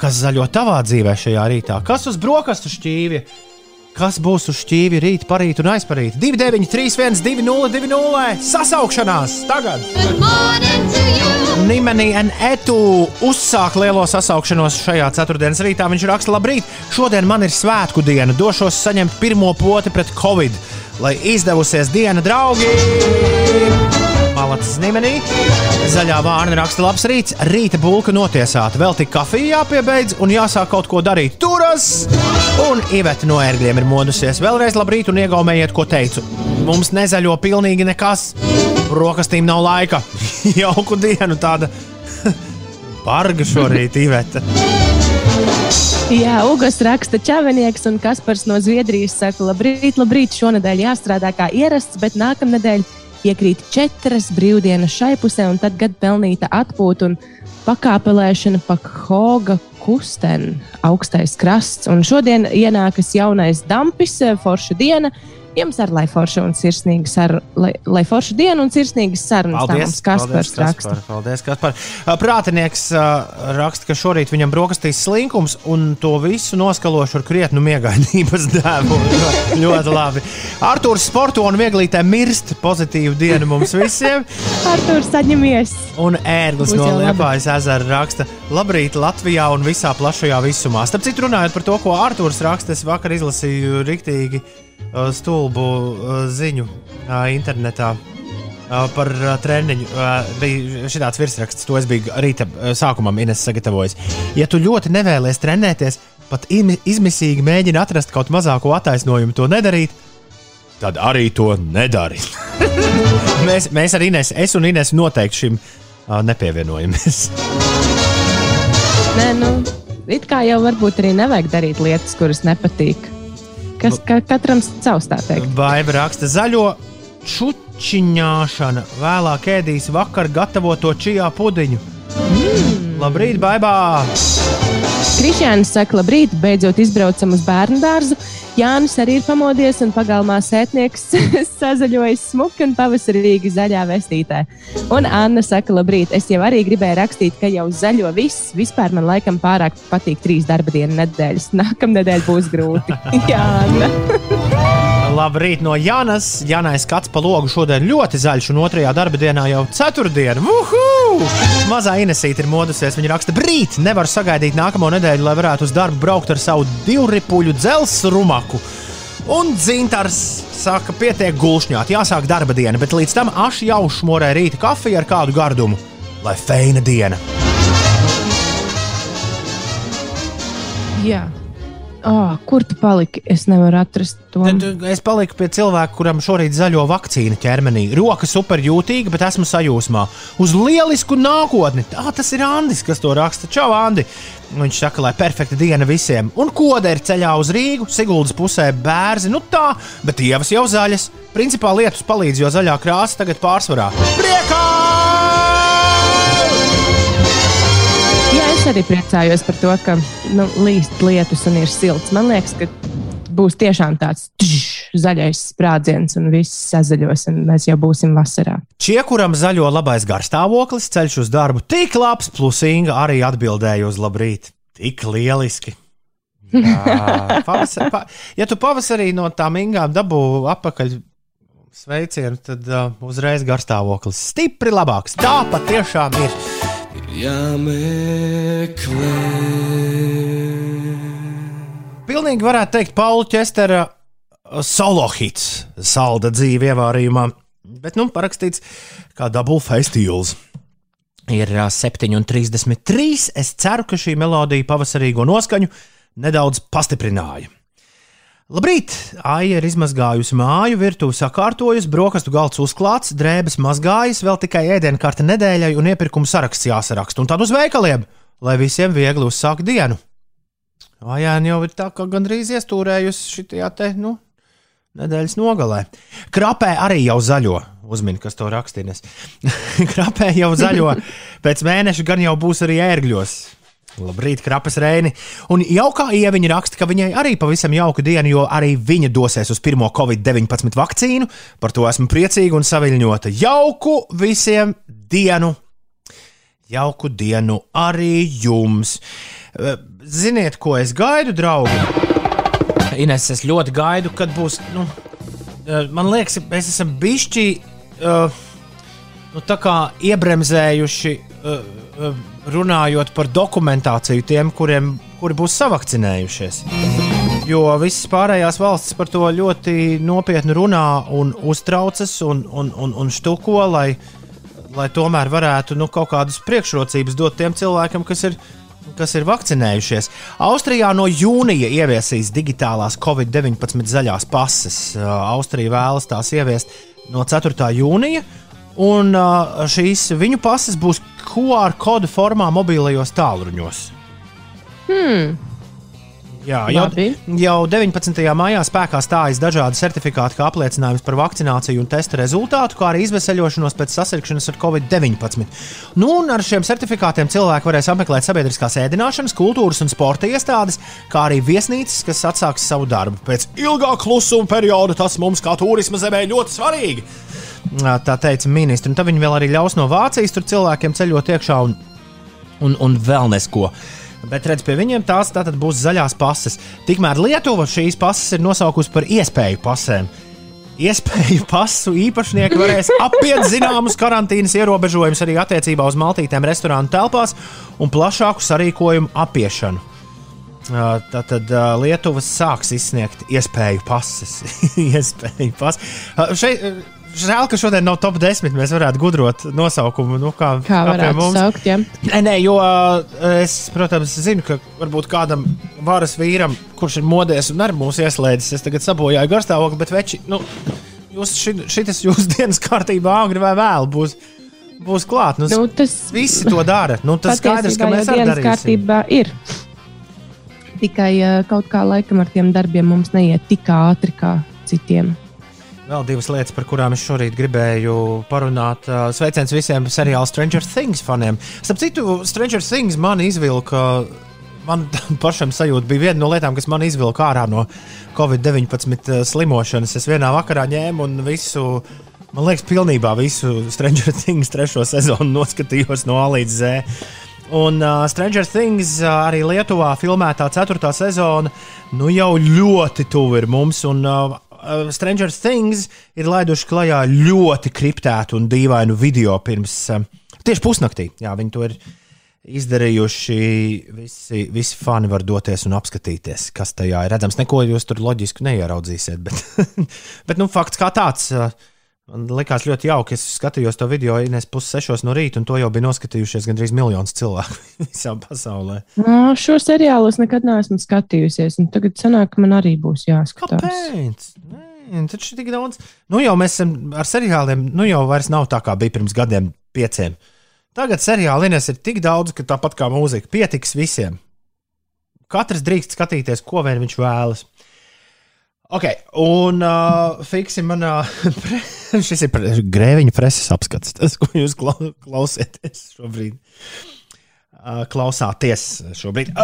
Kas zaļo tavā dzīvē šajā rītā? Kas uz brokastu šķīvja? Kas būs uz šķīvi rīt, parīt un aizparīt? 293, 202, sasaukšanās tagad! Nimenī un Etu uzsāk lielo sasaukšanos šajā ceturtdienas rītā. Viņš raksta, labrīt, šodien man ir svētku diena, došos saņemt pirmo poti pret covid. lai izdevusies diena, draugi! Malacis Nimenī. Zaļā vārna raksta labs rīts, rīta bulka notiesāta. Vēl tik kafija jāpiebeidz un jāsāk kaut ko darīt. Turas! Un Iveta no ērgļiem ir modusies. Vēlreiz labrīt un iegaumējiet, ko teicu. Mums nezaļo pilnīgi nekas. Rokastīm nav laika. Jauku dienu tāda barga šorīt, Iveta. Jā, Ugas raksta Čavinieks un Kaspars no Zviedrijas saka, labrīt, labrīt, šonadēļ jāstrādā kā ierasts, bet nākamnedēļ iekrīt četras brīvdienas šai pusē, un tad gada pelnīta atpūta un pakāpelēšana pa Hoga kusteni, augstais krasts. Un šodien ienākas jaunais dampis, forša diena. Jums ar lai foršu un sirsnīgu sarunu, lai, lai foršu dienu un sirsnīgas sarunas. Paldies, Kaspars. Kaspar, paldies, Kaspar. Prātinieks uh, raksta, ka šorīt viņam brokastīs slinkums un to visu noskalošu ar krietnu miegainības devu. ļoti labi. Artūrs sporto un vieglītē mirst. Pozitīvu dienu mums visiem. Artur, saņemies! Un ērglis no. Liepājas ezera raksta, labrīt Latvijā un visā plašajā visumā. Starp citu, runājot par to, ko Arthurs raksta, es vakar izlasīju riktīgi uh, stulbu uh, ziņu uh, internetā. Uh, par treniņu bija šāds virsraksts, to es biju rīta sākumā Ines sagatavojis. Ja tu ļoti nevēlies trenēties, pat izmisīgi mēģini atrast kaut mazāko attaisnojumu to nedarīt, tad arī to nedari. mēs, mēs ar Ines, es un Ines noteikti šim uh, nepievienojamies. Nē, nu, it kā jau varbūt arī nevajag darīt lietas, kuras nepatīk. Kas ka, katram savs tā teikt. Baiba raksta zaļo čučiņāšana, vēlāk ēdīs vakar gatavoto čijā pudiņu. Mm. Labrīt, baibā! Krišjānis saka, labrīt, beidzot izbraucam uz bērnu dārzu. Jānis arī ir pamodies un pagalmā sētnieks sazaļojis smuki un pavasarīgi zaļā vestītē. Un Anna saka, labrīt, es jau arī gribēju rakstīt, ka jau zaļo viss. Vispār man laikam pārāk patīk trīs darba dienu nedēļas. Nākamnedēļ būs grūti. Jā, Anna. Labrīt no Jānas. Jānai skats pa logu šodien ļoti zaļš, un otrajā darba dienā jau ceturtdiena. Uhu! Mazā Inesīte ir modusies. Viņa raksta, brīt, nevar sagaidīt nākamo nedēļu, lai varētu uz darbu braukt ar savu divripuļu dzelzceļa rumaku. Un dzintars saka, pietiek gulšņāt, jāsāk darba diena, bet līdz tam aši jau šmorē rīta kafiju ar kādu gardumu, lai feina diena. Jā. Oh, kur tu paliki? Es nevaru atrast to. Es paliku pie cilvēka, kuram šorīt zaļo vakcīnu ķermenī. Roka superjūtīga, bet esmu sajūsmā. Uz lielisku nākotni. Tā tas ir Andris, kas to raksta. Čau, Andi! Viņš saka, lai perfekta diena visiem. Un koda ir ceļā uz Rīgu, Siguldas pusē bērzi. Nu tā, bet ievas jau zaļas. Principā lietus palīdz, jo zaļā krāsa tagad pārsvarā. Priekā! Es arī priecājos par to, ka nu, līst lietus un ir silts. Man liekas, ka būs tiešām tāds tš, zaļais sprādziens un viss sazaļos, un mēs jau būsim vasarā. Šie, kuram zaļo labais garstāvoklis, ceļš uz darbu tik labs, plus Inga arī atbildēja uz labrīt. Tik lieliski! Jā, pavasar, pa, ja tu pavasarī no tām ingām dabū atpakaļ sveicienu, tad uh, uzreiz garstāvoklis stipri labāks. Tā patiešām ir. Pilnīgi varētu teikt, Paula Čestera solo hits, salda dzīve ievārījumā, bet nu parakstīts kā Double Festivals. Ir ā, 7,33. Es ceru, ka šī melodija pavasarīgo noskaņu nedaudz pastiprināja. Labrīt! Aija ir izmazgājusi māju, virtuve sakārtojusi, brokastu galds uzklāts, drēbes mazgājas, vēl tikai ēdienkarte nedēļai un iepirkuma saraksts jāsaraksta. Un tad uz veikaliem, lai visiem viegli uzsākt dienu. Aijāna jau ir tā, ka gandrīz iestūrējusi šajā te, nu, nedēļas nogalē. Krapē arī jau zaļo. Uzmini, kas to rakstīnes. Krapē jau zaļo. Pēc mēneša gan jau būs arī ērgļos. Labrīt, krapes reini. Un jau kā ieviņa raksta, ka viņai arī pavisam jauka diena, jo arī viņa dosies uz pirmo Covid-19 vakcīnu. Par to esmu priecīga un saviņota. Jauku visiem dienu! Jauku dienu arī jums! Eh, Ziniet, ko es gaidu, draugi? Ines, es ļoti gaidu, kad būs. Nu, eh, man liekas, mēs esam bišķi uh, nu, iebremzējuši, runājot par dokumentāciju tiem, kuriem kuri būs savakcinējušies. Jo visas pārējās valstis par to ļoti nopietni runā un uztraucas un, un, un, un štuko, lai, lai tomēr varētu nu, kaut kādas priekšrocības dot tiem cilvēkiem, kas ir, kas ir vakcinējušies. Austrijā no jūnija ieviesīs digitālās Covid-19 zaļās pases. Austrija vēlas tās ieviest no 4. jūnija. Un šīs viņu pases būs QR kodu formā mobilajos tālruņos. Hmm. Jā, jau, jau 19. maijā spēkā stājas dažādi certifikāti, kā apliecinājums par vakcināciju un testa rezultātu, kā arī izveseļošanos pēc sasirgšanas ar covid-19. Nu, un ar šiem certifikātiem cilvēki varēs apmeklēt sabiedriskās ēdināšanas, kultūras un sporta iestādes, kā arī viesnīcas, kas atsāks savu darbu. Pēc ilgā klusuma perioda tas mums, kā turisma zemē, ļoti svarīgi. Tā teica ministrs. Un tad viņi vēl arī ļaus no Vācijas tur cilvēkiem ceļot iekšā un, un, un vēl nesko. Bet redz, pie viņiem tās tātad būs zaļās pases. Tikmēr Lietuva šīs pases ir nosaukusi par iespēju pasēm. Iespēju pasu īpašnieki varēs apiet zināmus karantīnas ierobežojumus arī attiecībā uz maltītēm restorānu telpās un plašāku sarīkojumu apiešanu. Tātad Lietuva sāks izsniegt iespēju pases. iespēju pases. Šeit, žēl, ka šodien nav top 10. Mēs varētu gudrot nosaukumu. Nu, kā, Kā varētu mums. saukt, ja? Nē, nē, jo uh, es, protams, zinu, ka varbūt kādam varas vīram, kurš ir modies un arī mūs ieslēdzis, es tagad sabojāju garstāvokli, bet veči, nu, jūs ši- šitas jūsu dienas kārtībā agri vai vēl būs, būs klāt. Nu, Nu, tas Visi to dara. Nu, tas skaidrs, ka mēs arī darīsim. kārtībā ir. Tikai uh, kaut kā laikam ar tiem darbiem mums neiet tik ātri kā citiem. Vēl divas lietas, par kurām es šorīt gribēju parunāt. Sveiciens visiem seriāla Stranger Things faniem. Starp citu, Stranger Things man izvilka. Man pašam sajūta bija viena no lietām, kas man izvilka ārā no Covid-19 slimošanas. Es vienā vakarā ņēmu un visu, man liekas, pilnībā visu Stranger Things trešo sezonu noskatījos no A līdz Z. Un uh, Stranger Things uh, arī Lietuvā filmētā ceturtā sezona nu jau ļoti tuvu ir mums. Un, uh, uh, Stranger Things ir laiduši klajā ļoti kriptētu un dīvainu video pirms uh, tieši pusnaktī. Jā, viņi to ir izdarījuši. Visi, visi fani var doties un apskatīties, kas tajā ir redzams. Neko jūs tur loģiski neieraudzīsiet, bet, bet nu, fakts kā tāds. Uh, Man likās ļoti jauki. Es skatījos to video Ines pussešos no rīta, un to jau bija noskatījušies gandrīz miljonus cilvēku visā pasaulē. No, šo seriālu es nekad neesmu skatījusies, un tagad sanāk, ka man arī būs jāskatās. Kāpēc? Nē, taču tik daudz. Nu jau mēs esam ar seriāliem, nu jau vairs nav tā kā bija pirms gadiem, pieciem. Tagad seriāli Ines ir tik daudz, ka tāpat kā mūzika pietiks visiem. Katrs drīkst skatīties, ko vien viņš vēlas. Ok, un uh, fiksim manā. Pre... Šis ir grēviņa preses apskats, tas, ko jūs klau- klausieties šobrīd. Klausāties šobrīd.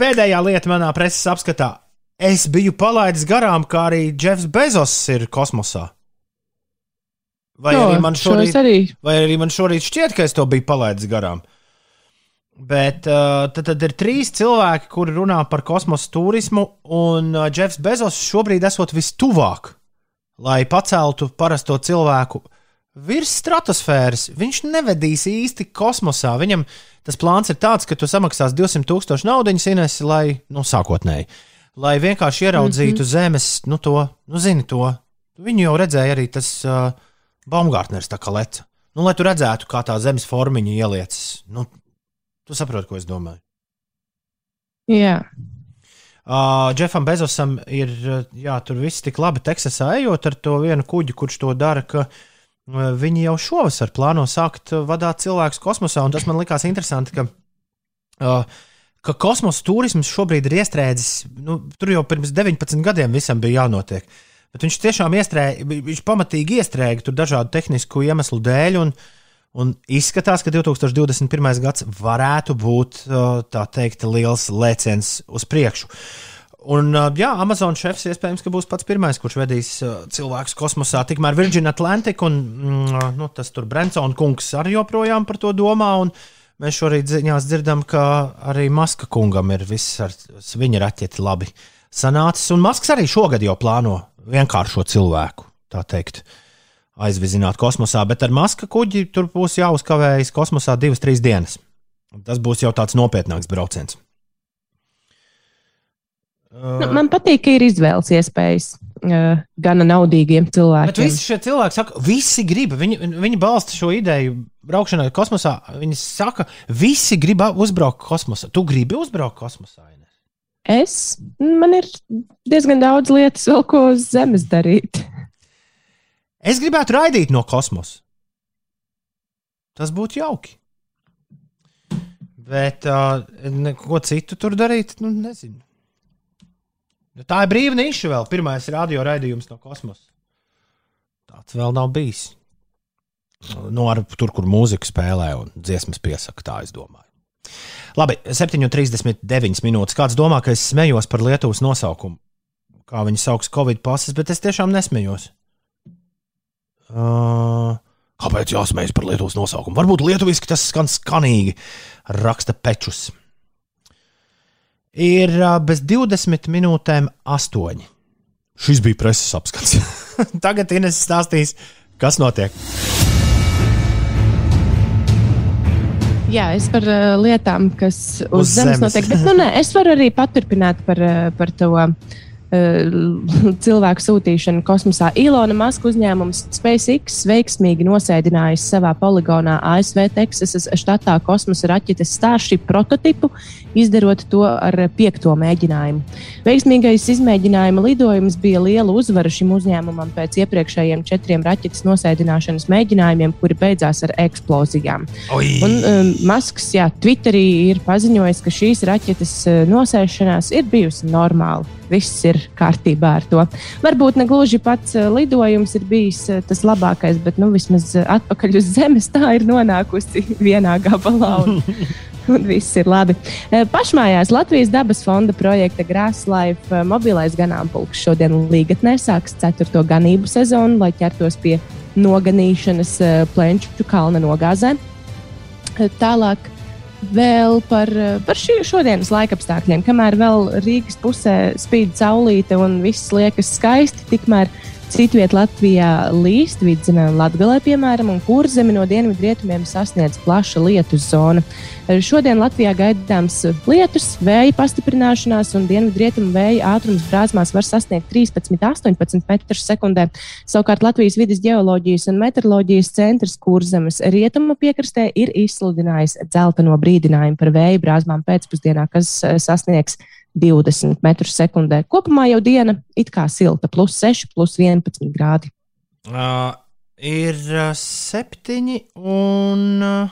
Pēdējā lieta manā preses apskatā. Es biju palaidis garām, kā arī Jeffs Bezos ir kosmosā. Vai, Jo, arī man šorīt, arī vai arī man šorīt šķiet, ka es to biju palaidis garām? Bet uh, tad, tad ir trīs cilvēki, kuri runā par kosmosa turismu, un uh, Jeffs Bezos šobrīd esot vistuvāk, lai paceltu parasto cilvēku virs stratosfēras. Viņš nevedīs īsti kosmosā. Viņam tas plāns ir tāds, ka tu samaksās 200 tūkstošu naudas, Ines, lai, nu, sākotnēji, lai vienkārši ieraudzītu mm -hmm. zemes, nu, to, nu, zini to. Viņu jau redzēja arī tas uh, Baumgārtners, tā kā leca. Nu, lai tu redzētu, kā tā zemes formiņa ieliecas. Nu, tu saproti, ko es domāju. Jā, Uh, Jeffam Bezosam ir uh, jā, tur viss tik labi Teksasā ejot ar to vienu kuģi, kurš to dara, ka uh, viņi jau šovasar plāno sākt uh, vadīt cilvēkus kosmosā. Tas man likās interesanti, ka, uh, ka kosmosa turisms šobrīd ir iestrēdzis. Nu, tur jau pirms 19 gadiem visam bija jānotiek. Bet viņš tiešām iestrēga, viņš pamatīgi iestrēga tur dažādu tehnisku iemeslu dēļ. Un, Un izskatās, ka 2021. gads varētu būt uh, tā teikt liels lēciens uz priekšu. Un, uh, jā, Amazon šefs iespējams būs pats pirmais, kurš vedīs uh, cilvēkus kosmosā. Tikmēr Virgin Atlantic un mm, nu, tas tur Brensona kungs arī joprojām par to domā. Mēs šorīt ziņās dzirdam, ka arī Maska kungam ir viss ar viņa raķeti labi sanācis. Un Masks arī šogad jau plāno vienkāršo cilvēku, tā teikt aizvizināt kosmosā, bet ar maska kuģi tur būs jāuzkavējas kosmosā divas, trīs dienas. Tas būs jau tāds nopietnāks brauciens. Nu, man patīk, ka ir izvēles iespējas uh, gana naudīgiem cilvēkiem. Bet visi šie cilvēki saka, visi grib, viņi, viņi balsta šo ideju braukšanai kosmosā. Viņi saka, visi grib uzbraukt kosmosā. Tu gribi uzbraukt kosmosā? Ines? Es, man ir diezgan daudz lietas, vēl ko uz Zemes darīt. Es gribētu raidīt no kosmosa. Tas būtu jauki. Bet uh, neko citu tur darīt, nu, nezinu. Nu, tā ir brīva niša vēl. Pirmais radio raidījums no kosmosa. Tāds vēl nav bijis. Nu, ar, tur, kur mūzika spēlē un dziesmas piesaka, tā es domāju. Labi, 7,39 minūtes. Kāds domā, ka es smējos par Lietuvas nosaukumu? Kā viņi sauc Covid pases, bet es tiešām nesmējos. Uh, kāpēc jāsmējas par Lietuvas nosaukumu? Varbūt lietuviski tas skan skanīgi, raksta Pečus ir bez 20 minūtēm 8. Šis bija preses apskats. Tagad Ines stāstīs, kas notiek. Jā, es par uh, lietām, kas uz, uz zemes, zemes notiek. Bet nu, nē, es varu arī paturpināt par, par to uh, cilvēku sūtīšanu kosmosā. Ilona Maska uzņēmums SpaceX veiksmīgi nosēdinājis savā poligonā ASV Teksasas štatā kosmosa raķetes Starship prototipu, izdarot to ar piekto mēģinājumu. Veiksmīgais izmēģinājuma lidojums bija liela uzvara šim uzņēmumam pēc iepriekšējiem četriem raķetes nosēdināšanas mēģinājumiem, kuri beidzās ar eksplozijām. Oi. Un, um, Masks jā, Twitterī ir paziņojis, ka šīs raķetes uh, nosēšanās ir bijusi normāla viss ir kārtībā ar to. Varbūt ne gluži pats eh, lidojums ir bijis eh, tas labākais, bet nu, vismaz eh, atpakaļ uz zemes tā ir nonākusi vienā gabalā. Un, un viss ir labi. Pašmājās Latvijas dabas fonda projekta Grasslife mobilais ganāmpulks šodien līgatnē sāks ceturto ganību sezonu, lai ķertos pie noganīšanas plenču kalna nogāzē. Tālāk vēl par, par šī, šodienas laikapstākļiem. Kamēr vēl Rīgas pusē spīd saulīte un viss liekas skaisti, tikmēr Citviet Latvijā līst vidzemē un latgalē, piemēram, un kurzemi no dienvidu rietumiem sasniedz plaša lietus zona. Šodien Latvijā gaidāms lietus, vēja pastiprināšanās un dienvidu rietumu vēja ātrums brāzmās var sasniegt 13-18 m2. Savukārt Latvijas vidas geoloģijas un meteoroloģijas centrs kurzemes rietumu piekrastē ir izsludinājis dzelteno brīdinājumu par vēja brāzmām pēcpusdienā, kas sasniegs 20 metrus sekundē. Kopumā jau diena it kā silta, plus 6, plus 11 grādi. Uh, ir 7 un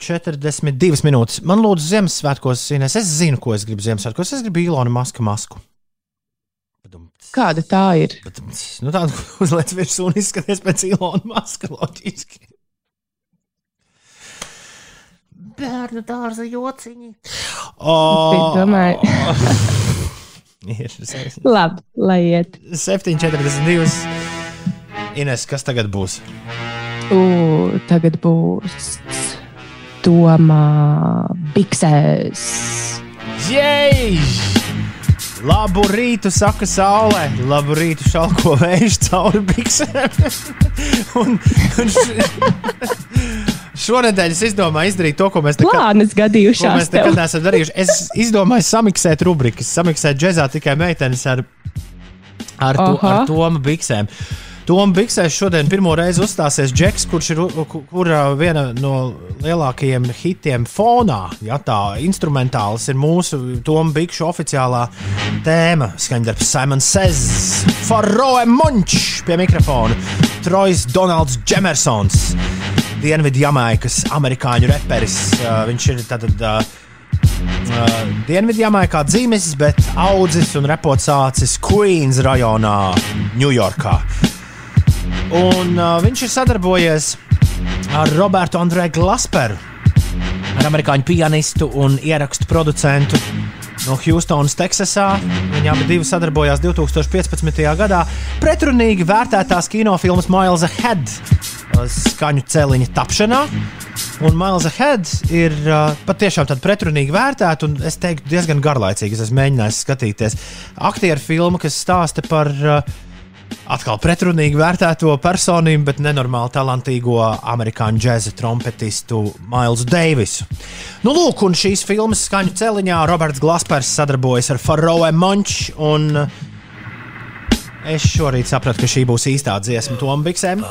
42 minūtes. Man lūdzu, Ziemassvētkos, Ines, es zinu, ko es gribu Ziemassvētkos. Es gribu Ilonu Maska masku. Kāda tā ir? Bet, nu, tāda uzliek virsū un izskaties pēc Ilona Maska loģiski. Bērnu dārza jociņi. Oh. Domāju. Labi, lai iet. 7,42. Ines, kas tagad būs? U, tagad būs Tomā Biksēs. Jej! Labu rītu, saka saulē, labu rītu, šalko vējš cauri biksēm. un, un š... Šonadēļ es izdomāju izdarīt to, ko mēs nekad, gadījušās. mēs nekad neesam darījuši. Es izdomāju samiksēt rubrikas, samiksēt džēzā tikai meitenes ar, ar, to, ar Tomu biksēm. Tomu biksēs šodien pirmo reizi uzstāsies Džeks, kurš ir kur, viena no lielākajiem hitiem fonā. Ja tā instrumentāls ir mūsu Tomu bikšu oficiālā tēma. Skaņdarbs Simons Says, Faroe Munch pie mikrofona, Trojs Donalds Džemersons. Dienvidu Jamaikas amerikāņu reperis. Viņš ir tātad. Dienvidjamā dzimis, bet audzis un repots sācis Queens rajonā, Ņujorkā. Un uh, viņš ir sadarbojies ar Robertu Andrēju Glasperu, ar amerikāņu pianistu un ierakstu producentu no Houstonas, Teksasā. Viņi abi sadarbojās 2015. gadā pretrunīgi vērtētās kinofilmas Miles Ahead skaņu celiņa tapšanā. Un Miles Ahead ir uh, patiešām tāda pretrunīga vērtēta, un es teiktu, diezgan garlaicīga. Es esmu mēģinājis skatīties aktieru filmu, kas stāsta par uh, atkal pretrunīgi vērtēto personību, bet nenormāli talantīgo amerikāņu džēza trompetistu Mailsu Deivisu. Nu, lūk, un šīs filmas skaņu celiņā Roberts Glaspers sadarbojas ar Faroe Monču. Es šorīt sapratu, ka šī būs īstā dziesma Tomam Biksēm.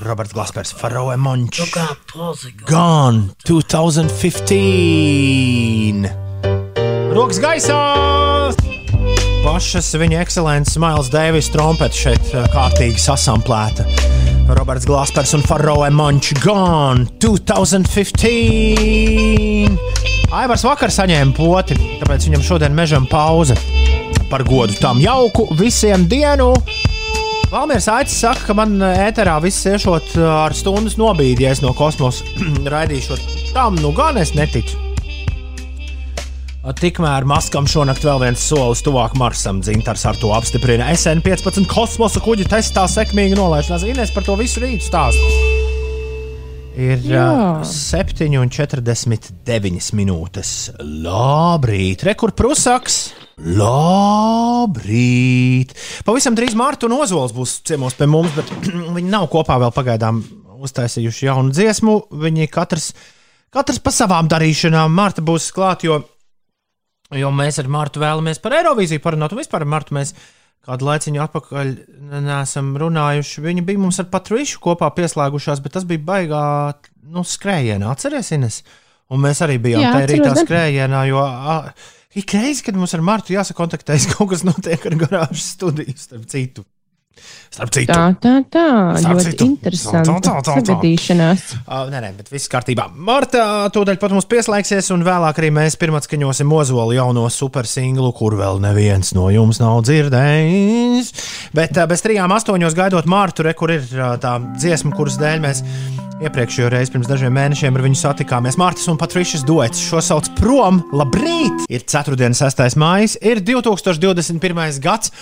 Roberts Glaspers, Faroe Monču. Gone 2015! Rokas gaisā! Pašas viņa ekscelences Mails Deivis trompete šeit eh, kārtīgi sasamplēta. Roberts Glaspers un Faroe Monču Gone 2015! Aivars vakar saņēma poti, tāpēc viņam šodien mežam pauze. Par godu tam jauku visiem dienu! Valmīrs Aicis saka, ka man ēterā viss iešot ar stundas nobīdies no kosmosa raidīšot. Tam nu gan es neticu. Tikmēr Maskam šonakt vēl viens solis tuvāk Marsam. Dzintars ar to apstiprina. SN15 kosmosa kuģi testā sekmīgi nolaišanās. Ines par to visu rītu stāstu. Ir uh, 7,49 minūtes. Labrīt, rekur Prusaks! Labrīt! Pavisam drīz Mārta un Ozols būs ciemos pie mums, bet viņi nav kopā vēl pagaidām uztaisījuši jaunu dziesmu. Viņi katrs, katrs pa savām darīšanām. Mārta būs klāt, jo Jo mēs ar Martu vēlamies par Eirovīziju parunāt, un vispār ar Martu mēs kādu laiciņu atpakaļ neesam runājuši. Viņi bija mums ar Patrišu kopā pieslēgušās, bet tas bija baigā nu, skrējienā. Atcerieties, un mēs arī bijām Jā, tajā rītā skrējienā. Jo, a, Ik reizi, kad mums ar Martu jāsakontaktējas, kaut kas notiek ar garāžas studiju, starp citu. Starp citu. Tā, tā, tā. Starp Ļoti citu. interesanti. Tā, tā, tā, tā. Uh, nē, nē, bet viss kārtībā. Marta tūdaļ pat mums pieslēgsies, un vēlāk arī mēs pirmatskaņosim Ozolu jauno supersinglu, kur vēl neviens no jums nav dzirdējis. Bet uh, bez trijām astoņos gaidot Martu, re, kur ir uh, tā dziesma, kuras dēļ mēs iepriekšējo reizi pirms dažiem mēnešiem ar viņu satikāmies. Mārtas un Patrišas duets. Šo sauc prom, labrīt! Ir 4. un 6. mājas, ir 2021. gads.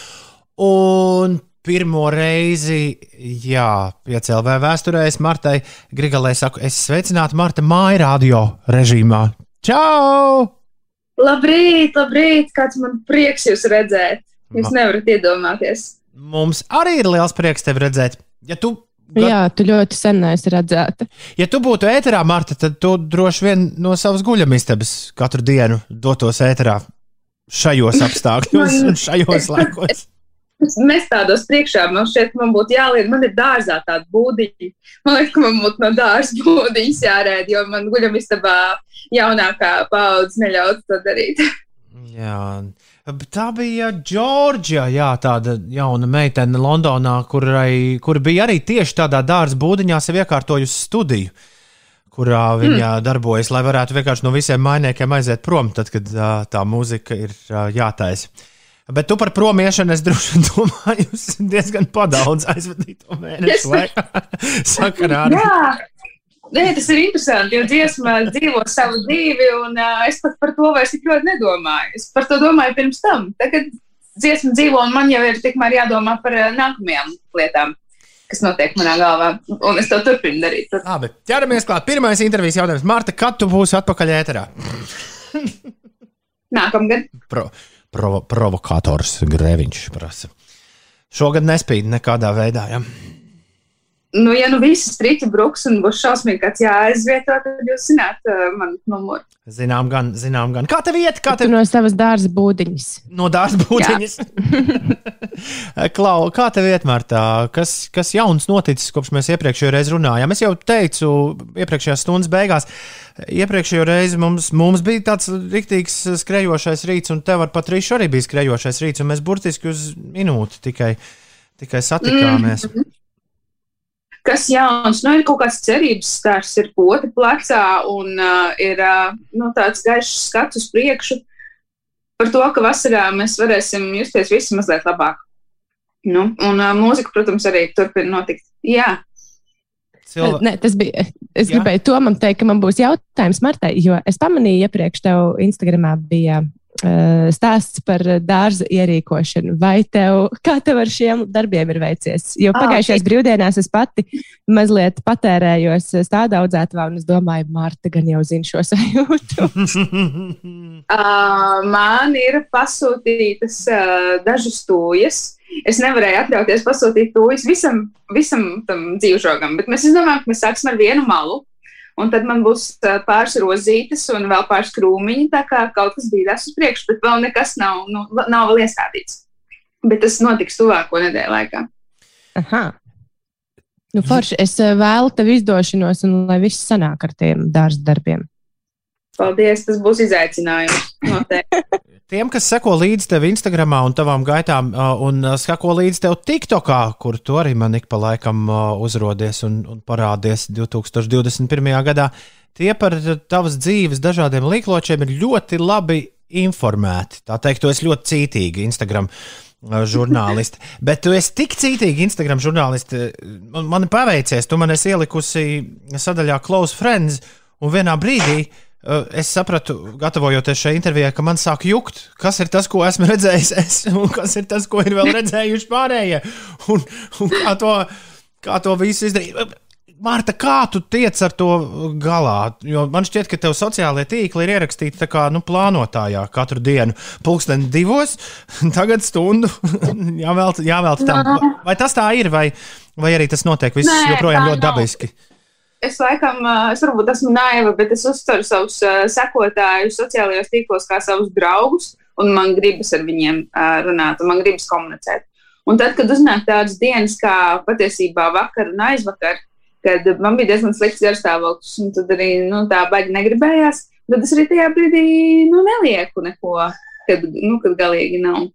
Un pirmo reizi, jā, piecēlē vēsturē, es Martai Grigalē saku, es sveicinātu Marta māju radio režīmā. Čau! Labrīt, labrīt! Kāds man prieks jūs redzēt! Jūs Ma- nevarat iedomāties. Mums arī ir liels prieks tevi redzēt. Ja tu, ga- Jā, tu ļoti sen neesi redzēta. ja tu būtu ēterā, Marta, tad tu droši vien no savas guļamistabas katru dienu dotos ēterā šajos apstākļos un šajos laikos. Mēs tādos priekšā, man šķiet, man būtu jāliek, man ir dārzā tāda būdiņa. Man liekas, ka man būtu no dārza būdiņas jārēd, jo man guļamistabā jaunākā paudze neļaut to darīt. Jā, tā bija Džordžija, jā, tāda jauna meitene Londonā, kurai, kur bija arī tieši tādā dārza būdiņā sev iekārtojusi studiju, kurā viņa mm. darbojas, lai varētu vienkārši no visiem mainiekiem aiziet prom, tad, kad ā, tā mūzika ir jātaisa. Bet tu par promiešanu es droši vien domāju, jūs diezgan padaudz aizvadīto mēnešu laikā. Sakarā ar Jā, Nē, tas ir interesanti, jo dziesma dzīvo savu dzīvi, un uh, es pat par to vairs tik ļoti nedomāju. Es par to domāju pirms tam. Tagad dziesma dzīvo, un man jau ir tikmēr jādomā par uh, nākamajām lietām, kas notiek manā galvā, un es to turpinu darīt. Tad Labi, ķeramies klāt. Pirmais intervijas jautājums. Marta, kad tu būsi atpakaļ ēterā? Nākamgad. Pro, provo, provokators Grēviņš prasa. Šogad nespīd nekādā veidā. Ja? Nu, ja nu viss striķi bruks un būs šausmīgi kāds jāaizvieto, tad jūs zināt uh, manu numuru. Zinām, gan, zinām, gan. Kā tev iet? Kā Tu tev no savas dārza būdiņas. no dārza būtiņas? Klau, kā tev iet, Martā? Kas, kas jauns noticis, kopš mēs iepriekšējā reizē runājām? Es jau teicu, iepriekšējās stundas beigās, iepriekšējā reizē mums, mums bija tāds rīktīgs skrejošais rīts, un tev ar Patrīšu arī bija skrejošais rīts, un mēs burtiski uz minūti tikai, tikai satikāmies. Mhm. Kas jauns? Nu, ir kaut kāds cerības stars, ir poti plecā un uh, ir uh, nu, tāds gaišs skats uz priekšu par to, ka vasarā mēs varēsim justies visi mazliet labāk. Nu, un uh, mūzika, protams, arī turpina notikt. Jā, Cilva... Ne, tas bija. Es Jā. gribēju Tomam teikt, ka man būs jautājums Martai, jo es pamanīju, iepriekš tev Instagramā bija stāsts par dārza ierīkošanu. Vai tev, kā tev ar šiem darbiem ir veicies? Jo pagājušajās brīvdienās es pati mazliet patērējos stāda audzētavā, un es domāju, Marta gan jau zina šo sajūtu. Uh, man ir pasūtītas uh, dažas tūjas. Es nevarēju atļauties pasūtīt tūjas visam, visam tam dzīvžogam, bet mēs izdomājām, ka mēs sāksim ar vienu malu. Un tad man būs pāris rozītes un vēl pāris krūmiņi. Tā kā kaut kas bija tas uz priekšu, bet vēl nekas nav, nu, nav vēl iestādīts. Bet tas notiks tuvāko nedēļu laikā. Aha. Nu, forši, es vēlu tev izdošanos, un lai viss sanāk ar tiem dārza darbiem. Paldies, tas būs izaicinājums. Noteikti. Tiem, kas seko līdzi tev Instagram un tavām gaitām, un seko līdzi tev TikTokā, kur tu arī man ik pa laikam uzrodies un, un parādies 2021. gadā, tie par tavas dzīves dažādiem līkločiem ir ļoti labi informēti. Tā teikt, tu esi ļoti cītīgi Instagram žurnālisti. Bet tu esi tik cītīgi Instagram žurnālisti. Man, man ir paveicies, tu man esi ielikusi sadaļā Close Friends, un vienā brīdī uh, es sapratu, gatavojoties šai intervijai, ka man sāk jukt, kas ir tas, ko esmu redzējis es, un kas ir tas, ko ir vēl redzējuši pārējie. Un, un kā, to, kā to visu izdarīt. Mārta, kā tu tiec ar to galā? Jo man šķiet, ka tev sociālajie tīkli ir ierakstīti tā kā nu, plānotājā katru dienu, pulksten divos, tagad stundu jāvēlta jāvēlt tam. Vai tas tā ir, vai, vai arī tas notiek viss Nē, joprojām ļoti nav. dabiski? Es laikam, es varbūt esmu naiva, bet es uztveru savus sekotājus sociālajos tīklos kā savus draugus, un man gribas ar viņiem runāt, un man gribas komunicēt. Un tad, kad uznāk tādas dienas, kā patiesībā vakar un aizvakar, kad man bija diezgan slikts garstāvoklis, un tad arī nu, tā baigi negribējās, tad es arī tajā brīdī nu, nelieku neko, kad, nu, kad galīgi nav.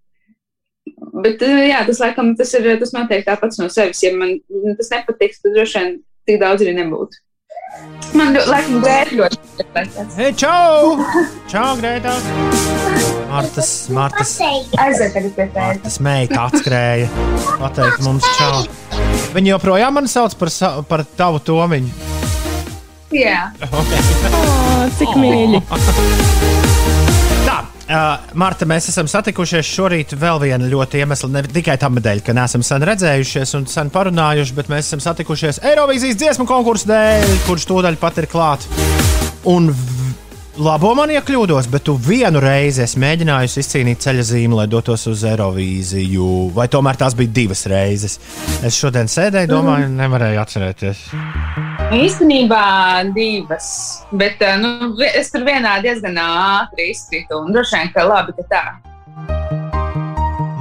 Bet jā, tas laikam tas ir tas noteikti tāpats no sevis. Ja man tas nepatiks, tad droši vien tik daudz arī nebūtu. Man ļoti, laikam, grēti ļoti patīk. Hei, čau! Čau, Grētā! Martas, Martas. Martas meita atskrēja. Pateikt mums čau. Viņa joprojām mani sauc par, sa par tavu tomiņu. Jā, O, cik mīļi! Uh, Marta, mēs esam satikušies šorīt vēl viena ļoti iemesla, ne tikai tam dēļ, ka neesam sen redzējušies un sen parunājuši, bet mēs esam satikušies Eirovīzijas dziesmu konkursu dēļ, kurš tūdaļ pat ir klāts. Un labo man, ja kļūdos, bet tu vienu reizi esi mēģinājusi izcīnīt ceļa zīmi, lai dotos uz Eirovīziju, vai tomēr tās bija divas reizes. Es šodien sēdēju, domāju, nevarēju atcerēties. īstenībā divas. Bet ā, nu, es tur vienā diezgan ātri izkritu. Un droši vien, ka labi, ka tā.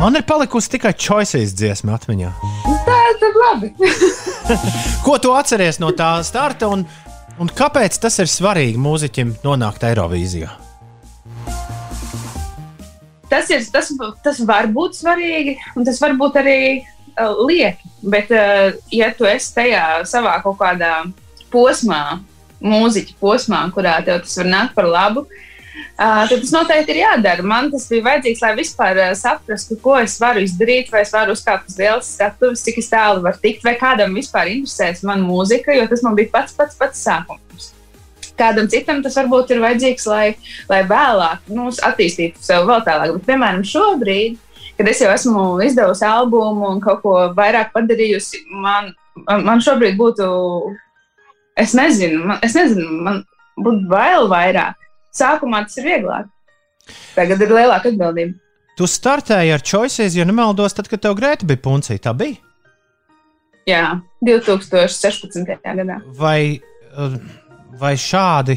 Man ir palikusi tikai choices dziesma atmiņā. Tā tad labi. Ko tu atceries no tā starta un, un kāpēc tas ir svarīgi mūziķim nonākt Eirovīzijā? tas, ir, tas, tas var būt svarīgi, un tas var būt arī uh, lieki. Bet, uh, ja tu esi tajā savā kaut kādā posmā, mūziķa posmā, kurā tev tas var nākt par labu, uh, tad tas noteikti ir jādara. Man tas bija vajadzīgs, lai vispār saprastu, ko es varu izdarīt, vai es varu uzkāpt uz lielas skatuves, cik tālu varu tikt, vai kādam vispār interesēs mana mūzika, jo tas man bija pats pats pats sākums. Kādam citam tas varbūt ir vajadzīgs, lai, lai vēlāk nu, attīstītu sevi vēl tālāk. Bet, piemēram, šobrīd, kad es jau esmu izdevusi albumu un kaut ko vairāk padarījusi, man, man šobrīd būtu, es nezinu, man, es nezinu, man būtu bail vairāk. Sākumā tas ir vieglāk. Tagad ir lielāka atbildība. Tu startēji ar choices, ja nemaldos, tad, kad tev grēta bija puncija. Tā bija. Jā, 2016. gadā. Vai, uh, vai šādi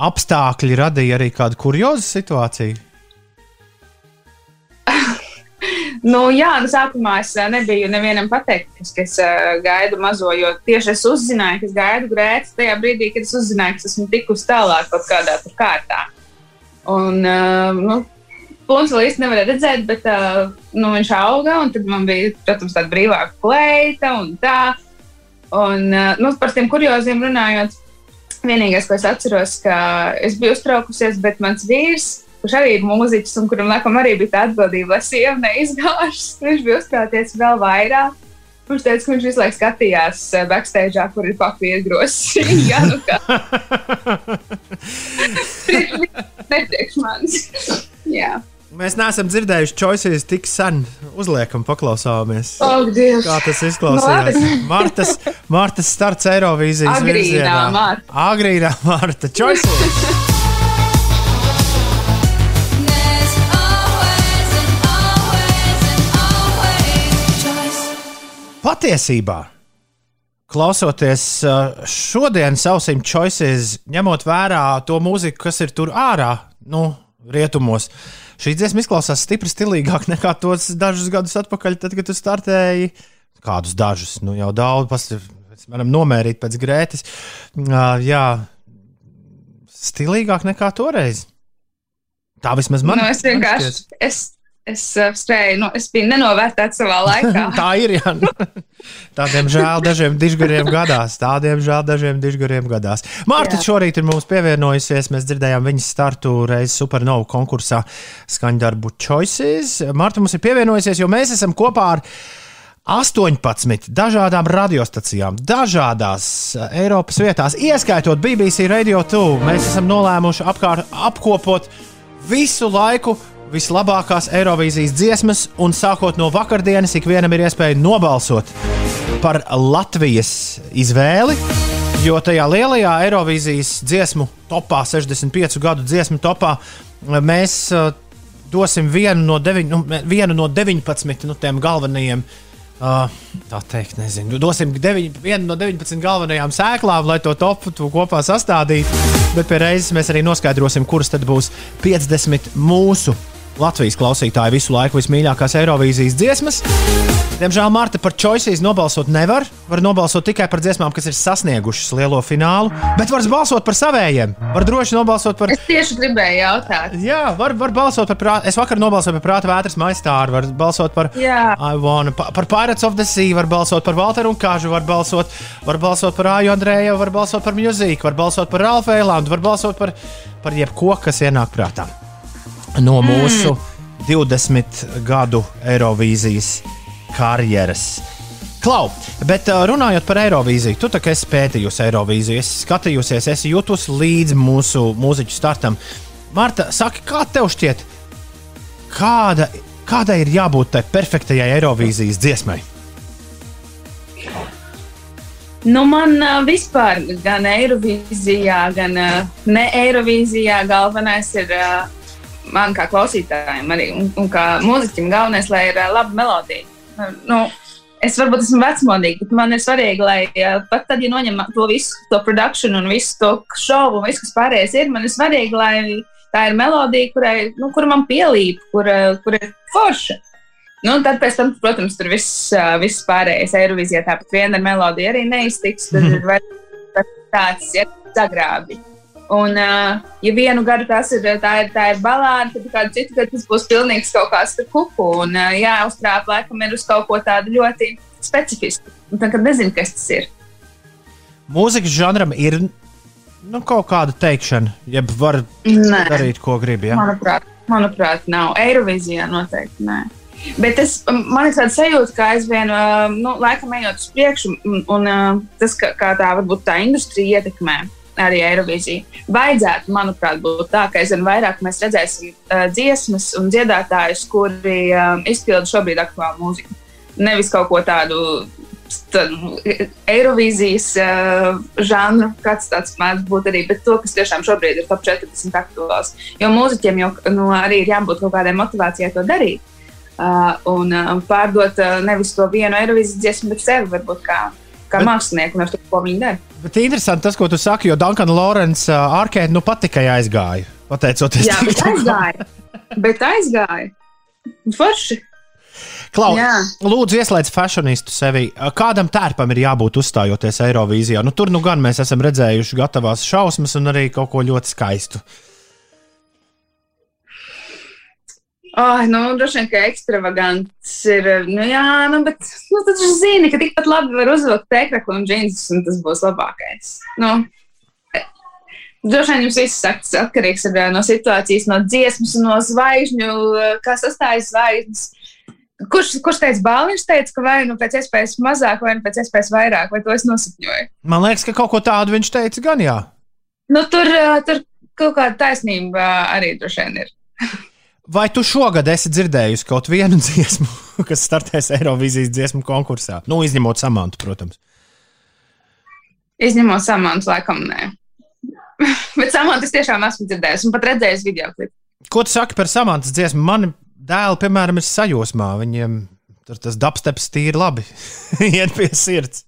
apstākļi radīja arī kādu kuriozu situāciju? Nu, jā, nu, sākumā es ā, nebiju nevienam pateikt, ka es ā, gaidu mazo, jo tieši es uzzināju, ka es gaidu grēci tajā brīdī, kad es uzzināju, ka esmu tikusi tālāk kaut kādā tur kārtā. Un, uh, nu, Plūns vēl īsti nevarēja redzēt, bet uh, nu, viņš auga, tad man bija, protams, tāda brīvāka kleita un tā. Un, uh, nu, par tiem kurioziem runājot, vienīgais, ko es atceros, ka es biju uztraukusies, bet mans vīrs, kurš arī ir mūziķis un kuram laikam arī bija tā atbildība, lai sieva neizgāžas, viņš bija uztraucies vēl vairāk. Viņš teica, ka viņš visu laiku skatījās uh, backstage, kur ir papīra grozs. Jā, nu kā. Nepriekš manis. Jā. Mēs neesam dzirdējuši choices tik sen. Uzliekam, paklausāmies. Oh, Dievs. Kā tas izklausījās? Martas, Martas starts Eirovīzijas Agrīnā virzienā. Marta. Agrīnā Marta. Choices! Patiesībā, klausoties uh, šodienas ausīm choices, ņemot vērā to mūziku, kas ir tur ārā, nu, rietumos, šī dziesma izklausās stipri stilīgāk nekā tos dažus gadus atpakaļ, tad, kad tu startēji. Kādus dažus, nu jau daudz, mēs varam nomērīt pēc grētas. Uh, jā, stilīgāk nekā toreiz. Tā vismaz man Nu, es vienkārši. Es, es uh, spēju, nu, es biju nenovērtēts savā laikā. Tā ir. Jā. Tādiem žēl dažiem dižgariem gadās. Tādiem žēl dažiem dižgariem gadās. Mārta Jā. šorīt ir mums pievienojusies. Mēs dzirdējām viņas startu reizes Supernova konkursā skaņdarbu Choices. Mārta mums ir pievienojusies, jo mēs esam kopā ar 18 dažādām radiostacijām, dažādās eh, Eiropas vietās, ieskaitot BBC Radio 2. Mēs esam nolēmuši apkārt, apkopot visu laiku vislabākās Eirovīzijas dziesmas, un sākot no vakardienas, ikvienam ir iespēja nobalsot par Latvijas izvēli. Jo tajā lielajā Eirovīzijas dziesmu topā, 65 gadu dziesmu topā, mēs uh, dosim vienu no, deviņ, nu, vienu no 19 nu, galvenajiem. Uh, tā teikt, nezinu. Dosim deviņ, vienu no 19 galvenajām sēklām, lai to topu kopā sastādītu. Bet pie reizes mēs arī noskaidrosim, kuras tad būs 50 mūsu Latvijas klausītāji visu laiku vismīļākās Eirovīzijas dziesmas. Diemžēl Marta par choices nobalsot nevar. Var nobalsot tikai par dziesmām, kas ir sasniegušas lielo finālu. Bet var balsot par savējiem. Var droši nobalsot par. Es tieši gribēju jautāt. Jā, var, var balsot par prātu. Es vakar nobalsoju par prāta vētras maistāru. Var balsot par. Jā. I wanna, pa- par Pirates of the Sea, var balsot par Walteru un Kāžu, var balsot, var balsot par Āju Andrēju, var balsot par mūziku, var balsot par Ralfu Eilandu, var balsot par, par jebko, kas ienāk prātā. No mūsu mm. 20 gadu Eirovīzijas karjeras. Klau, bet uh, runājot par Eirovīziju, tu tā kā esi pētījusi Eirovīziju, esi skatījusies, esi jutusi līdzi mūsu mūziķu startam. Marta, saki, kā tev šķiet, kāda, kādai ir jābūt tai perfektajai Eirovīzijas dziesmai? Nu, man uh, vispār, gan Eirovīzijā, gan uh, ne Eirovīzijā, galvenais ir uh, man kā klausītājam, arī un, un kā mūziķim, galvenais, lai ir uh, laba melodija. Uh, nu, es varbūt esmu vecmodīga, bet man ir svarīgi, lai uh, pat tad, ja noņem to visu, to produkciju un visu to šovu un visu, kas pārējais ir, man ir svarīgi, lai tā ir melodija, kurai, nu, kur man pielīp, kur, uh, kur ir forša. Nu, tad, tam, protams, tur viss, ā, viss pārējais Eirovīzijā tāpat viena ar melodiju arī neiztiks. Tad ir vai- tāds ja, sagrābi. Un, ā, ja vienu gadu tas ir, tā ir, tā ir balāde, tad kādu citu gadu tas būs pilnīgs kaut kāds tur kuku. Un ā, jāuztrāp laikam ir uz kaut ko tādu ļoti specifisku. Un tad, kad nezinu, kas tas ir. Mūzikas žanram ir nu, kaut kāda teikšana, jeb var Nē, darīt, ko grib. Ja? manuprāt, manuprāt, nav. Eirovīzijā noteikti nē. Bet es, man ir tāds sajūta, ka aizvien, nu, laikam ejot uz priekšu, un, un tas, kā, kā tā varbūt tā industrija ietekmē arī Eirovīziju. Vajadzētu, manuprāt, būt tā, ka aizvien vairāk mēs redzēsim uh, dziesmas un dziedātājus, kuri uh, izpilda šobrīd aktuālu mūziku. Nevis kaut ko tādu Eirovīzijas uh, žanru, kāds tāds mēdz būt arī, bet to, kas tiešām šobrīd ir top 40 aktuāls. Jo mūziķiem jau nu, arī ir jābūt kaut kādai motivācijai to darīt. Uh, un uh, pārdot uh, nevis to vienu Eirovīzijas dziesmu, bet sevi varbūt kā, kā Bet- mākslinieku un ar to, ko viņi dara. Bet interesanti tas, ko tu saki, jo Dunkana Lorence uh, Arkēna nu pat tikai aizgāja. Pateicoties Jā, bet aizgāja. bet aizgāja. Forši. Klau, Jā. lūdzu, ieslēdz fashionistu sevi. Uh, Kādam tērpam ir jābūt uzstājoties Eirovīzijā? Nu, tur nu gan mēs esam redzējuši gatavās šausmas un arī kaut ko ļoti skaistu. Oh, nu, droši vien, ka ekstravagants ir. Nu, jā, nu, bet nu, tad viņš zina, ka tikpat labi var uzvilkt tēkraklu un džinsus, un tas būs labākais. Nu, Droši vien jums viss atkarīgs ir, no situācijas, no dziesmas, no zvaigžņu, kā sastājas zvaigznes. Kurš, kurš teica, Bāliņš teica, ka vai nu pēc iespējas mazāk, vai nu pēc iespējas vairāk, vai to es nosapņoju? Man liekas, ka kaut ko tādu viņš teica, gan jā. Nu, tur, tur kaut kāda taisnība arī droši vien ir. vai tu šogad esi dzirdējusi kaut vienu dziesmu, kas startēs Eirovīzijas dziesmu konkursā? Nu, izņemot samantu, protams. Izņemot samantu, laikam, nē. Bet samantu es tiešām esmu dzirdējis un pat redzējis video klipu. Ko tu saki par samantas dziesmu? Mani dēli, piemēram, ir sajūsmā. Viņiem tas dubsteps tīri labi iet pie sirds.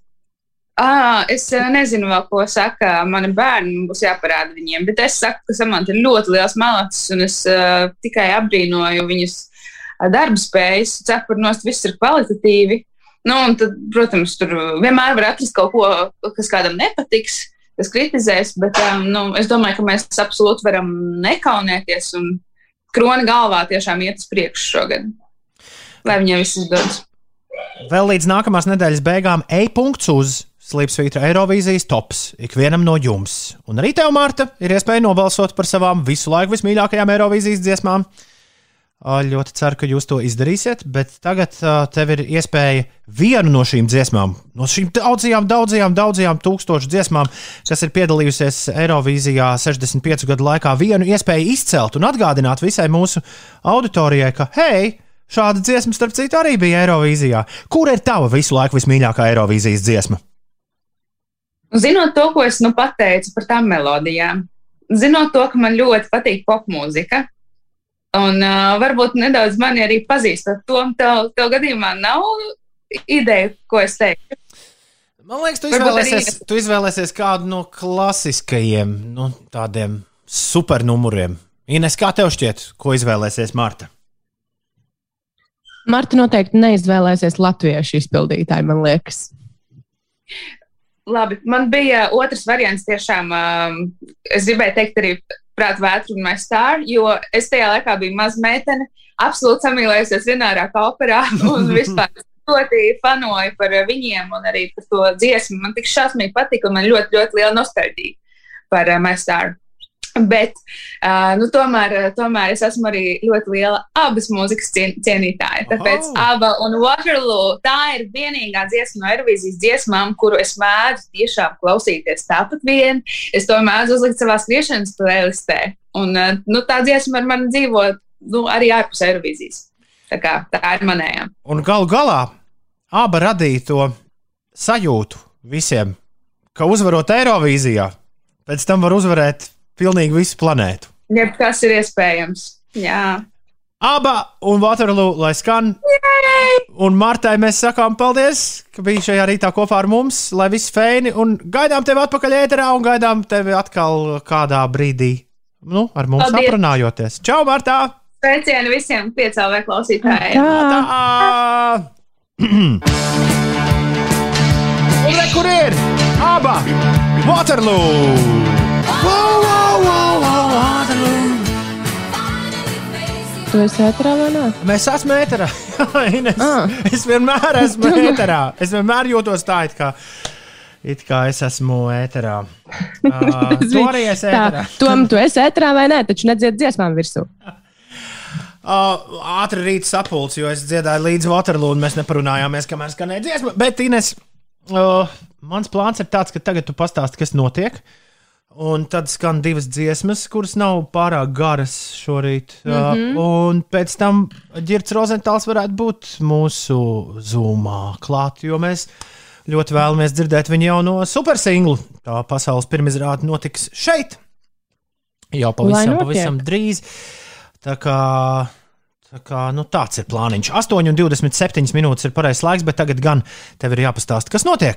À, es nezinu, vēl, ko saka mani bērni. Būs jāparāda viņiem. Bet es saku, ka Samants ir ļoti liels malacis, un es uh, tikai apbrīnoju viņas darba spējas. Cepuri nost viss ir kvalitatīvi. Nu, tad, protams, tur vienmēr var atrast kaut ko, kas kādam nepatiks, kas kritizēs. Bet um, nu, es domāju, ka mēs absolūti varam nekaunēties un kroni galvā tiešām iet uz priekšu šogad. Lai viņiem viss izdodas. Vēl līdz nākamās nedēļas beigām e-punkts uz Slipsvītra Eirovīzijas tops ikvienam no jums. Un arī tev, Marta, ir iespēja nobalsot par savām visu laiku vismīļākajām Eirovīzijas dziesmām. Ļoti ceru, ka jūs to izdarīsiet, bet tagad tev ir iespēja vienu no šīm dziesmām, no šīm daudzajām, daudzajām, daudzajām tūkstošu dziesmām, kas ir piedalījusies Eirovīzijā 65 gadu laikā, vienu iespēju izcelt un atgādināt visai mūsu auditorijai, ka, hei, šāda dziesma, starp citu, arī bija Eirovīzijā. Kur ir tava visu laiku vismīļākā Eirovīzijas dziesma? Zinot to, ko es nu pateicu par tām melodijām, zinot to, ka man ļoti patīk popmūzika, un uh, varbūt nedaudz mani arī pazīstot to, tev, tev gadījumā nav ideja, ko es teiktu. Man liekas, tu Varbūt arī- izvēlēsies, tu izvēlēsies kādu no klasiskajiem, nu, tādiem supernumuriem. Ines, kā tev šķiet, ko izvēlēsies Marta? Marta noteikti neizvēlēsies latviešu izpildītāju, man liekas. Labi, man bija otrs variants tiešām. Um, es gribēju teikt arī prātu vētru un mēs stāru, jo es tajā laikā biju maz meitene, absolūti samīlējusies Renārākā operā un vispār ļoti fanoju par viņiem un arī par to dziesmu. Man tik šausmīgi patika un man ļoti, ļoti liela nostalģija par uh, mēs stāru. Bet uh, nu, tomēr, tomēr es esmu arī ļoti liela abas mūzikas cien cienītāja. Tāpēc Oho. Aba un Waterloo tā ir vienīgā dziesma no Eirovīzijas dziesmām, kuru es mēdzu tiešām klausīties tāpat vien. Es to mēdzu uzlikt savā skriešanas playlistē. Un uh, nu, tā dziesma ar mani dzīvo nu, arī ārpus Eirovīzijas. Tā, kā, tā ir manējā. Un galu galā abi radīja to sajūtu visiem, ka uzvarot Eirovīzijā, pēc tam var uzvarēt pilnīgi visu planētu. Jebkas ir iespējams. Jā. Aba un Waterloo, lai skan. Un Martai mēs sakām paldies, ka biji šajā rītā kopā ar mums, lai viss feini. Un gaidām tevi atpakaļ ēterā un gaidām tevi atkal kādā brīdī. Nu, ar mums Paldies. aprunājoties. Čau, Martā! Sveicieni visiem piecēlē klausītājiem! Tā. Un kur ir? Aba! Waterloo! Wow! Tu esi ētrā vai nē? Mēs esam ēterā. Ines, Ah. es vienmēr esmu ēterā. Es vienmēr jūtos tā, it kā, it kā es esmu ēterā. Uh, tu arī esi ēterā. Tom, tu esi ētrā vai nē, taču nedzied dziesmām virsū. Uh, ātri rīta sapulcs, jo es dziedāju līdz Waterloo, un mēs neparunājāmies, kamēr skanēja dziesma. Bet, Ines, uh, mans plāns ir tāds, ka tagad tu pastāsti, kas notiek. Un tad skan divas dziesmas, kuras nav pārāk garas šorīt. Mm -hmm. uh, un pēc tam Girts Rozentāls varētu būt mūsu zūmā klāt, jo mēs ļoti vēlamies dzirdēt viņu jauno supersinglu. Tā pasaules pirmizrāde notiks šeit. Jau pavisam, pavisam drīz. Tā kā, tā kā nu, tāds ir plāniņš. 8,27 minūtes ir pareizais laiks, bet tagad gan tev ir jāpastāsta, kas notiek.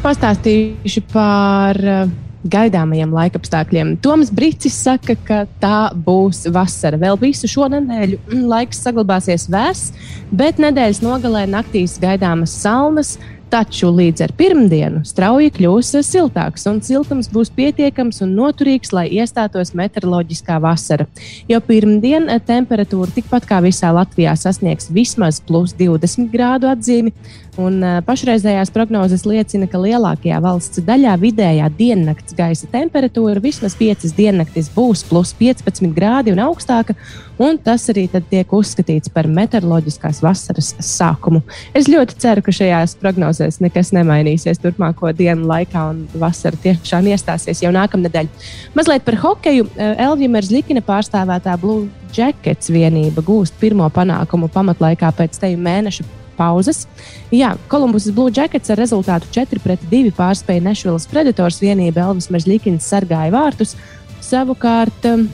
Pastāstīšu par eh, gaidāmajiem laikapstākļiem. Toms Brīsīs saka, ka tā būs vasara. Vēl visu šo nedēļu mm, laiks saglabāsies vēss, bet nedēļas nogalē naktīs gaidāmas salnas. Taču līdz ar pirmdienu strauji kļūs siltāks, un siltums būs pietiekams un noturīgs, lai iestātos meteoroloģiskā vasara. Jau pirmdien eh, temperatūra tikpat kā visā Latvijā sasniegs vismaz plus 20 grādu atzīmi, Un, uh, pašreizējās prognozes liecina, ka lielākajā valsts daļā vidējā diennakts gaisa temperatūra vismaz 5 diennaktis būs plus 15 grādi un augstāka, un tas arī tiek uzskatīts par meteoroloģiskās vasaras sākumu. Es ļoti ceru, ka šajās prognozēs nekas nemainīsies turpmāko dienu laikā, un vasara tiešām iestāsies jau nākamnedēļ. Mazliet par hokeju. Elvija Merzlikina pārstāvētā Blue Jackets vienība gūst pirmo panākumu pamatlaikā pēc teju mēneša pauzes. Jā, Kolumbusas Blue Jackets ar rezultātu 4-2 pārspēja Nešvilas Predators vienība. Elvis Merzlikins sargāja vārtus. Savukārt, um,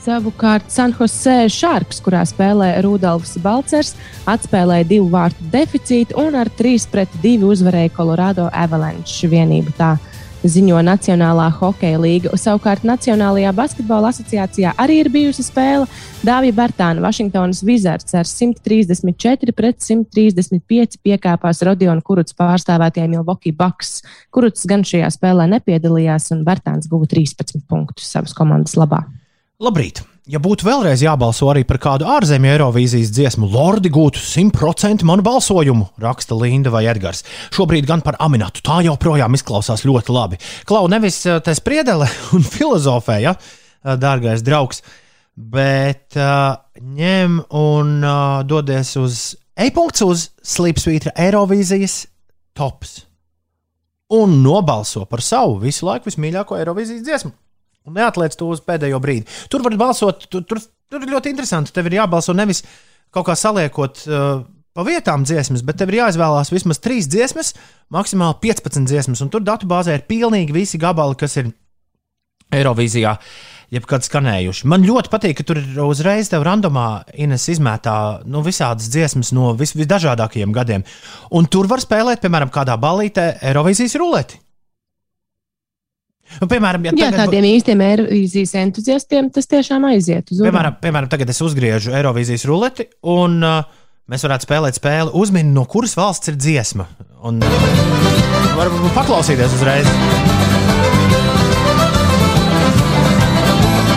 Savukārt San Jose Sharks, kurā spēlē Rudolfs Balcers, atspēlēja divu vārtu deficītu un ar 3-2 uzvarēja Colorado Avalanche vienību. Tā ziņo Nacionālā hokeja līga. Savukārt Nacionālajā basketbola asociācijā arī ir bijusi spēle. Dāvija Bartāna, Vašingtonas Wizards ar 134 pret 135 piekāpās Rodiona Kuruts pārstāvētajai Milwaukee Bucks. Kuruts gan šajā spēlē nepiedalījās, un Bartāns guva 13 punktus savas komandas labā. Labrīt! Ja būtu vēlreiz jābalso arī par kādu ārzemju Eirovīzijas dziesmu, Lordi gūtu 100% manu balsojumu, raksta Linda vai Edgars. Šobrīd gan par aminatu. Tā joprojām izklausās ļoti labi. Klau, nevis eh, te spriedele un filozofē, ja, eh, dārgais draugs, bet uh, ņem un uh, dodies uz e-punkts uz Slipsvītra Eirovīzijas tops un nobalso par savu visu laiku vismīļāko Eirovīzijas dziesmu. Un neatliec to uz pēdējo brīdi. Tur var balsot, tur, tur, tur ir ļoti interesanti. Tev ir jābalso nevis kaut kā saliekot uh, pa vietām dziesmas, bet tev ir jāizvēlās vismaz trīs dziesmas, maksimāli 15 dziesmas. Un tur datubāzē ir pilnīgi visi gabali, kas ir Eirovīzijā. Jebkad skanējuši. Man ļoti patīk, ka tur uzreiz tev randomā Ines izmētā nu, visādas dziesmas no vis, visdažādākajiem gadiem. Un tur var spēlēt, piemēram, kādā balītē Eirovīzijas ruleti. Nu, piemēram, ja Jā, tagad- tādiem īstiem Eirovīzijas entuziastiem tas tiešām aiziet uz. Piemēram, piemēram, tagad es uzgriežu Eirovīzijas ruleti, un uh, mēs varētu spēlēt spēli, uzmini, no kuras valsts ir dziesma. Un uh, varam paklausīties uzreiz.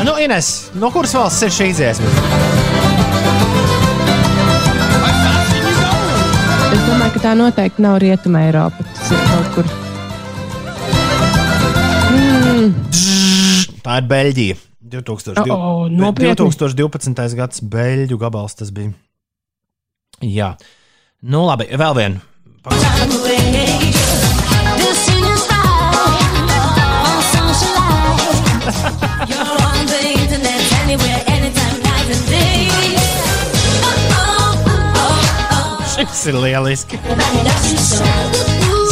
Nu, Ines, no kuras valsts ir šī dziesma? Es domāju, ka tā noteikti nav Rietuma Eiropa. Tas ir kaut kur. Tā ir Beļģija. 2002, O, nopietni? 2012. gads Beļģu gabals tas bija. Jā, nu labi, vēl viena. Šis ir lieliski.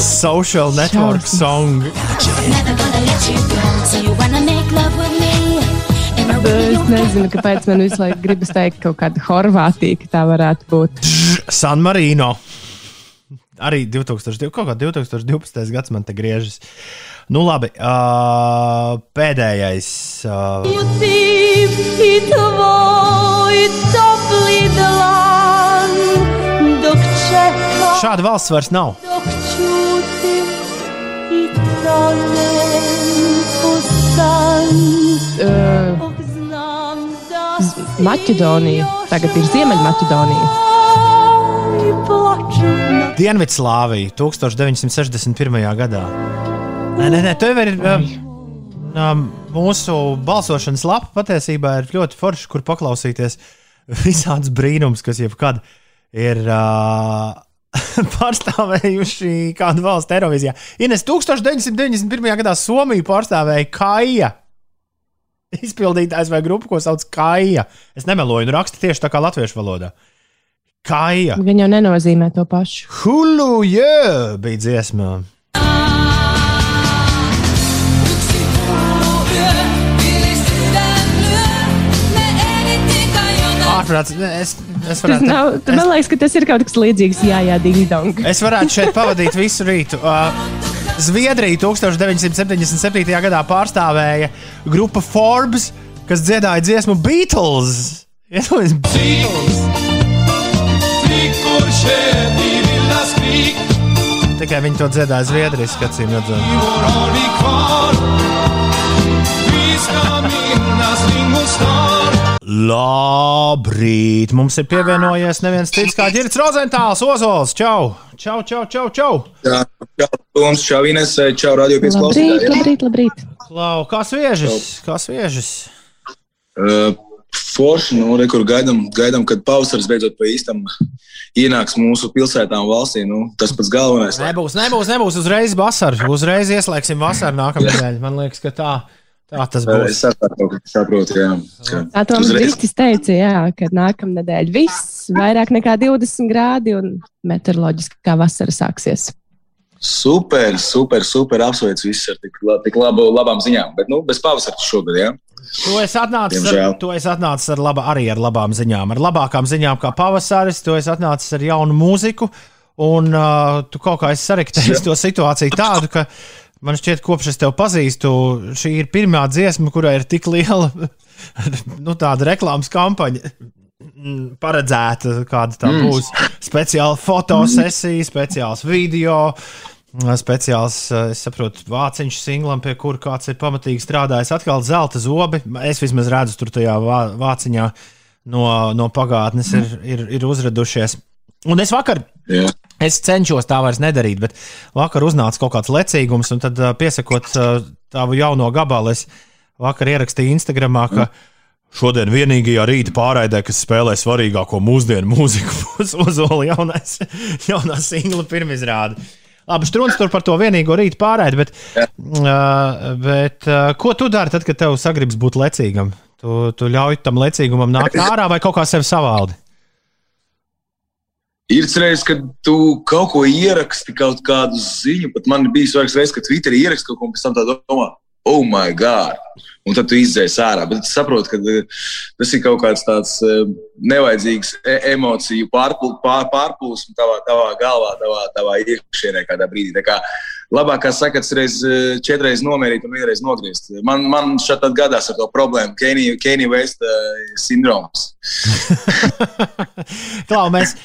Social network song. Es nezinu, kāpēc man visu laiku gribas teikt kaut kāda Horvātija, ka tā varētu būt. San Marino. Arī 2002, kaut kā 2012. gads man te griežas. Nu, labi. Uh, pēdējais. Uh, šāda valsts vairs nav. dok Uh, Maķedonija. Tagad ir Ziemeļmaķedonija. Dienvidslāvija 1961. gadā. Nē, nē, nē tev ir. Um, mūsu balsošanas lapa patiesībā ir ļoti forša, kur paklausīties visādas brīnums, kas jebkad ir. Uh, pārstāvējuši kādu valstu Eirovizijā. Ines 1991. gadā Somiju pārstāvēja Kaija. Izpildītājs vai grupa, ko sauc Kaija. Es nemeloju, nu raksta tieši tā kā latviešu valodā. Kaija. Gan jau nenozīmē to pašu. Hulu, yeah, bija dziesma. Ne, es, es varētu, nav, tu, man liekas, ka tas ir kaut kas līdzīgs. Jā, jā, ding dong. es varētu šeit pavadīt visu rītu. Uh, Zviedrija 1977. gadā pārstāvēja grupa Forbes, kas dziedāja dziesmu Beatles. Iedomājieties, Beatles! Tikai viņi to dziedāja zviedriski, acīm redzot. Labrīt! Mums ir pievienojies neviens cits kā Girts Rozentāls, Ozols. Čau! Čau, čau, čau! čau. Jā, čau, Toms, čau, Ines, čau, radio Labrīt, piesklausītāji. labrīt, labrīt. Klau, kā sviežas? Kā sviežas? Uh, Forši, nu, re, kur gaidām, gaidām, kad pavasaris beidzot pa īstam ienāks mūsu pilsētām valstī. Nu, tas pats galvenais. Nebūs, nebūs, nebūs uzreiz vasara. Uzreiz ieslēgsim vasaru nākamā nedēļa. Man liekas, ka tā, tā tas būs. Es saprotu, saprotu jā. Tā Toms Brīstis teica, jā, ka nākamā nedēļa viss vairāk nekā 20 grādi un meteoroloģiski kā vasara sāksies. Super, super, super apsveicu visus ar tik, la- tik labu, labām ziņām. Bet, nu, bez pavasara šogad, jā. Tu esi atnācis ar, tu esi atnācis ar laba, arī ar labām ziņām. Ar labākām ziņām kā pavasaris, tu esi atnācis ar jaunu mūziku. Un uh, tu kaut kā esi sarektējis to situāciju tādu, ka man šķiet, kopš es tevi pazīstu, šī ir pirmā dziesma, kurai ir tik liela nu, tāda reklāmas kampaņa. mm, Paredzēta, kāda tā Mm. būs. Speciāla fotosesija, speciāls video, speciāls, es saprotu, vāciņš singlam, pie kura kāds ir pamatīgi strādājis. Atkal zelta zobi. Es vismaz redzu, tur tajā vā- vāciņā no, no pagātnes ir, ir, ir uzradušies. Un es vakar jā. Es cenšos tā vairs nedarīt, bet vakar uznāca kaut kāds lecīgums, un tad piesakot tavu jauno gabalu, es vakar ierakstīju Instagramā, ka šodien vienīgajā rīta pārraidē, kas spēlē svarīgāko mūsdienu mūziku, būs Ozola jaunais, jaunā singla pirmizrāde. Labi, strūns tur par to vienīgo rītu pārraidi, bet, uh, bet uh, ko tu dari tad, kad tev sagribas būt lecīgam? Tu, tu ļauj tam lecīgumam nākt ārā vai kaut kā sevi savaldi? Ir reizes, kad tu kaut ko ieraksti, kaut kādu ziņu. Pat man bija svarīgs reizes, kad Twitterī ieraksti kaut ko, un pēc tam tā domā, oh, my God! Un tad tu izdzēsi ārā. Bet es saprotu, ka eh, tas ir kaut kāds tāds eh, nevajadzīgs e emociju pārpl pār pārplūsms tavā, tavā galvā, tavā, tavā iekšienē kādā brīdī. Tā kā labākā sakats reiz eh, četreiz nomērīt un vienreiz nogriezt. Man, man tad gadās ar to problēmu. Kenny West uh, sindroms. Klau, mēs,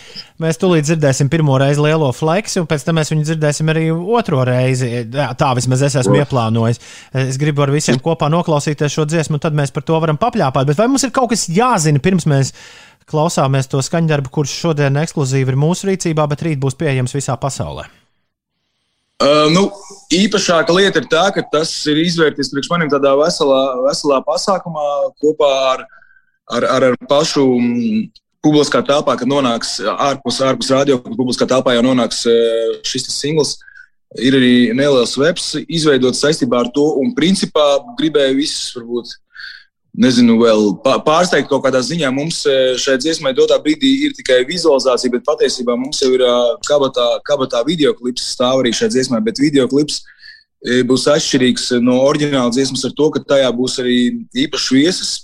mēs tūlīt dzirdēsim pirmo reizi lielo flexi, un pēc tam mēs viņu dzirdēsim arī otro reizi. Jā, Tā vismaz es esmu ieplānojis. Es gribu ar visiem kopā noklausīties šo dziesmu, un tad mēs par to varam papļāpāt. Bet vai mums ir kaut kas jāzina pirms mēs klausāmies to skaņdarbu, kurš šodien ekskluzīvi ir mūsu rīcībā, bet rīt būs pieejams visā pasaulē? Uh, nu, īpašāka lieta ir tā, ka tas ir izvērties priekš manim tādā veselā, veselā pasākumā kopā ar, ar, ar, ar pašu mm, publiskā telpā, kad nonāks ārpus, ārpus radio, kad publiskā telpā jau nonāks šis singls. Ir arī neliels webs izveidots saistībā ar to, un principā gribēju visus, varbūt, nezinu, vēl pā- pārsteigt kaut kādā ziņā. Mums eh, šai dziesmai dotā brīdī ir tikai vizualizācija, bet patiesībā mums jau ir ā, kabatā, kabatā video klips stāv arī šai dziesmai, bet video klips eh, būs atšķirīgs no oriģināla dziesmas ar to, ka tajā būs arī īpašs viesis.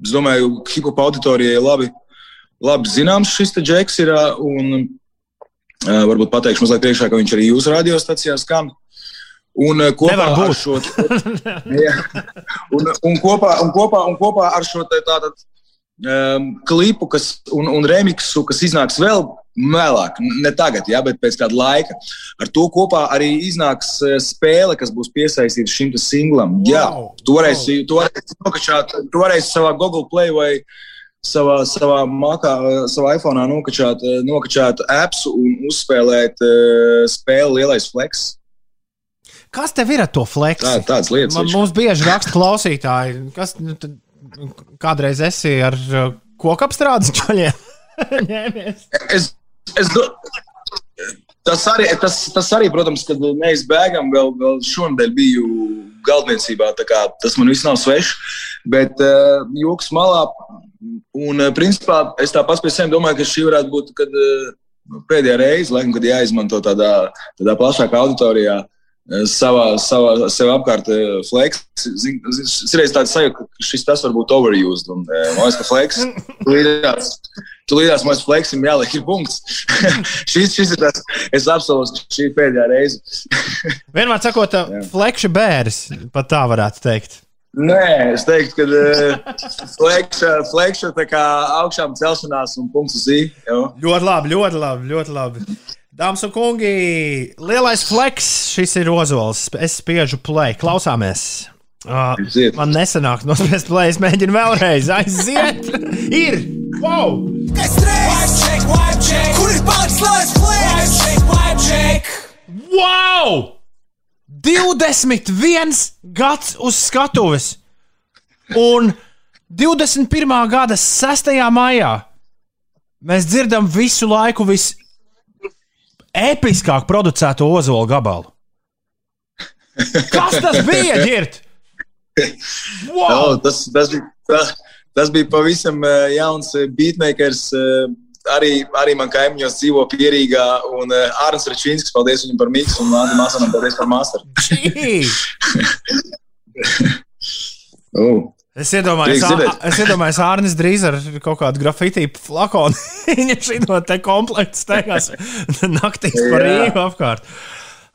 Es domāju, ka hip-hop auditorijai labi, labi zināms šis te džeks ir, un varbūt pateikšu mazliet priekšā, ka viņš arī jūsu radiostacijā skan. Un ā, kopā šo Jā. un, un, kopā, un, kopā, un kopā ar šo te tātad, um, klipu kas, un, un remixu, kas iznāks vēl vēlāk, ne tagad, ja, bet pēc kāda laika. Ar to kopā arī iznāks eh, spēle, kas būs piesaistīta šim singlam. Jā, Wow. tu varēsi, tu varēsi, nokačāt, tu varēsi savā Google Play vai savā, savā, makā, savā iPhone nokačāt, eh, nokačāt apps un uzspēlēt uh, spēli Lielais Flex. Kas tev ir ar to flexi? Tā, tādas lietas. Man, mums bieži raksta klausītāji, kas nu, tad kādreiz esi ar uh, kokapstrādes čaļiem. Ņēmies. es, es, do- tas, arī, tas, tas arī, protams, kad mēs bēgam, vēl, vēl šonadēļ biju kā Tas man viss nav svešs, bet uh, joks malā. Un, uh, principā, es tā pats pēc sevis domāju, ka šī varētu būt kad, uh, pēdējā reize, laikam, kad jāizmanto tādā, tādā plašākā auditorijā. uh, Savā, savā, sev apkārt uh, fleks. Zin- zin- Es reiz tādu sajūtu, ka šis tas var būt overused. Un, uh, man liekas, ka fleks līdās, tu līdās mums fleksim jāliek ir punkts. šis, šis ir tas, es apsolos, ka šī ir pēdējā reize. Vienmēr sakot, flekša bērs, pat tā varētu teikt. Nē, es teiktu, ka flekša, tā kā augšām celšanās un punkts uz ī. jau. Ļoti labi, ļoti labi, ļoti labi. Dāmas un kungi, lielais fleks, šis ir ozols. Es spiežu play, klausāmies. Uh, Aiziet. man nesanāk nospiest play, es mēģinu vēlreiz. Aiziet! Ir! Wow! Kur ir palicis lielais plēsis? wow! 21 gads uz skatuves! Un 21. gada 6. maijā mēs dzirdam visu laiku visepiskāk producēto ozolu gabalu. Kas tas bija, Girt? Wow! Oh, tas, tas, bija, tas, bija pavisam eh, jauns eh, beatmakers. eh, Arī, arī man kaimiņos dzīvo pierīgā, un Arnēs Rečīnskis, paldies viņam par miksu, un Lāna Māsanam, paldies par masteru. Oh. Es iedomājos, es iedomājos Arnēs drīz ar kaut kādu grafitī flakonu. Viņa šī te komplekts steigās naktīs par. Rīgu apkārt.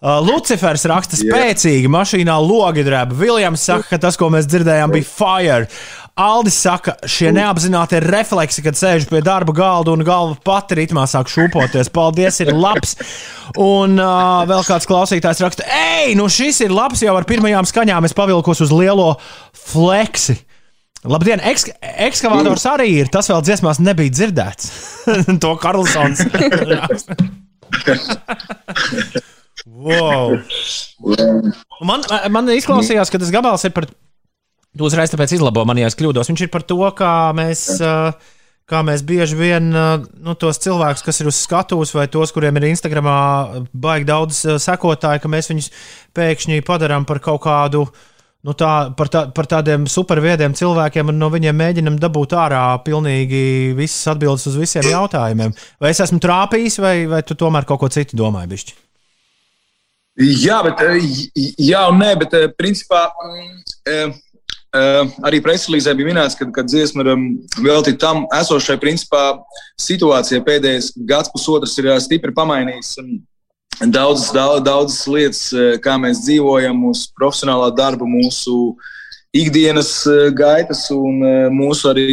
Uh, Lucifers raksta spēcīgi, mašīnā logi drēba. Viljams saka, ka tas, ko mēs dzirdējām, bija fire. Aldis saka, šie neapzināti refleksi, kad sēž pie darba galda un galva pati ritmā sāk šūpoties. Paldies, ir labs. Un uh, vēl kāds klausītājs raksta, ej, nu šis ir labs jau ar pirmajām skaņām. Es pavilkos uz lielo fleksi. Labdien, eks ekskavātors arī ir. Tas vēl dziesmās nebija dzirdēts. to Karlsons. wow. Man, man izklausījās, ka tas gabals ir par. Tu uzreiz tāpēc izlabo man, ja es kļūdos. Viņš ir par to, kā mēs, ā, kā mēs bieži vien nu, tos cilvēkus, kas ir uz skatuves, vai tos, kuriem ir Instagramā baigi daudz sekotāju, ka mēs viņus pēkšņi padarām par kaut kādu. Nu tā, par, tā, par tādiem superviediem cilvēkiem, un no viņiem mēģinam dabūt ārā pilnīgi visas atbildes uz visiem jautājumiem. Vai es esmu trāpījis, vai, vai tu tomēr kaut ko citu domāji? Bišķi? Jā, bet, jā un nē, bet principā mm, arī preslīzē bija minēts, ka, ka dziesma ir um, veltīta tam esošai principā situācijai. Pēdējais gads, pusotrs ir eh, stipri pamainījis. um, Daudzas, daudz, daudzas lietas, eh, kā mēs dzīvojam, mūsu profesionālā darba, mūsu ikdienas eh, gaitas un eh, mūsu arī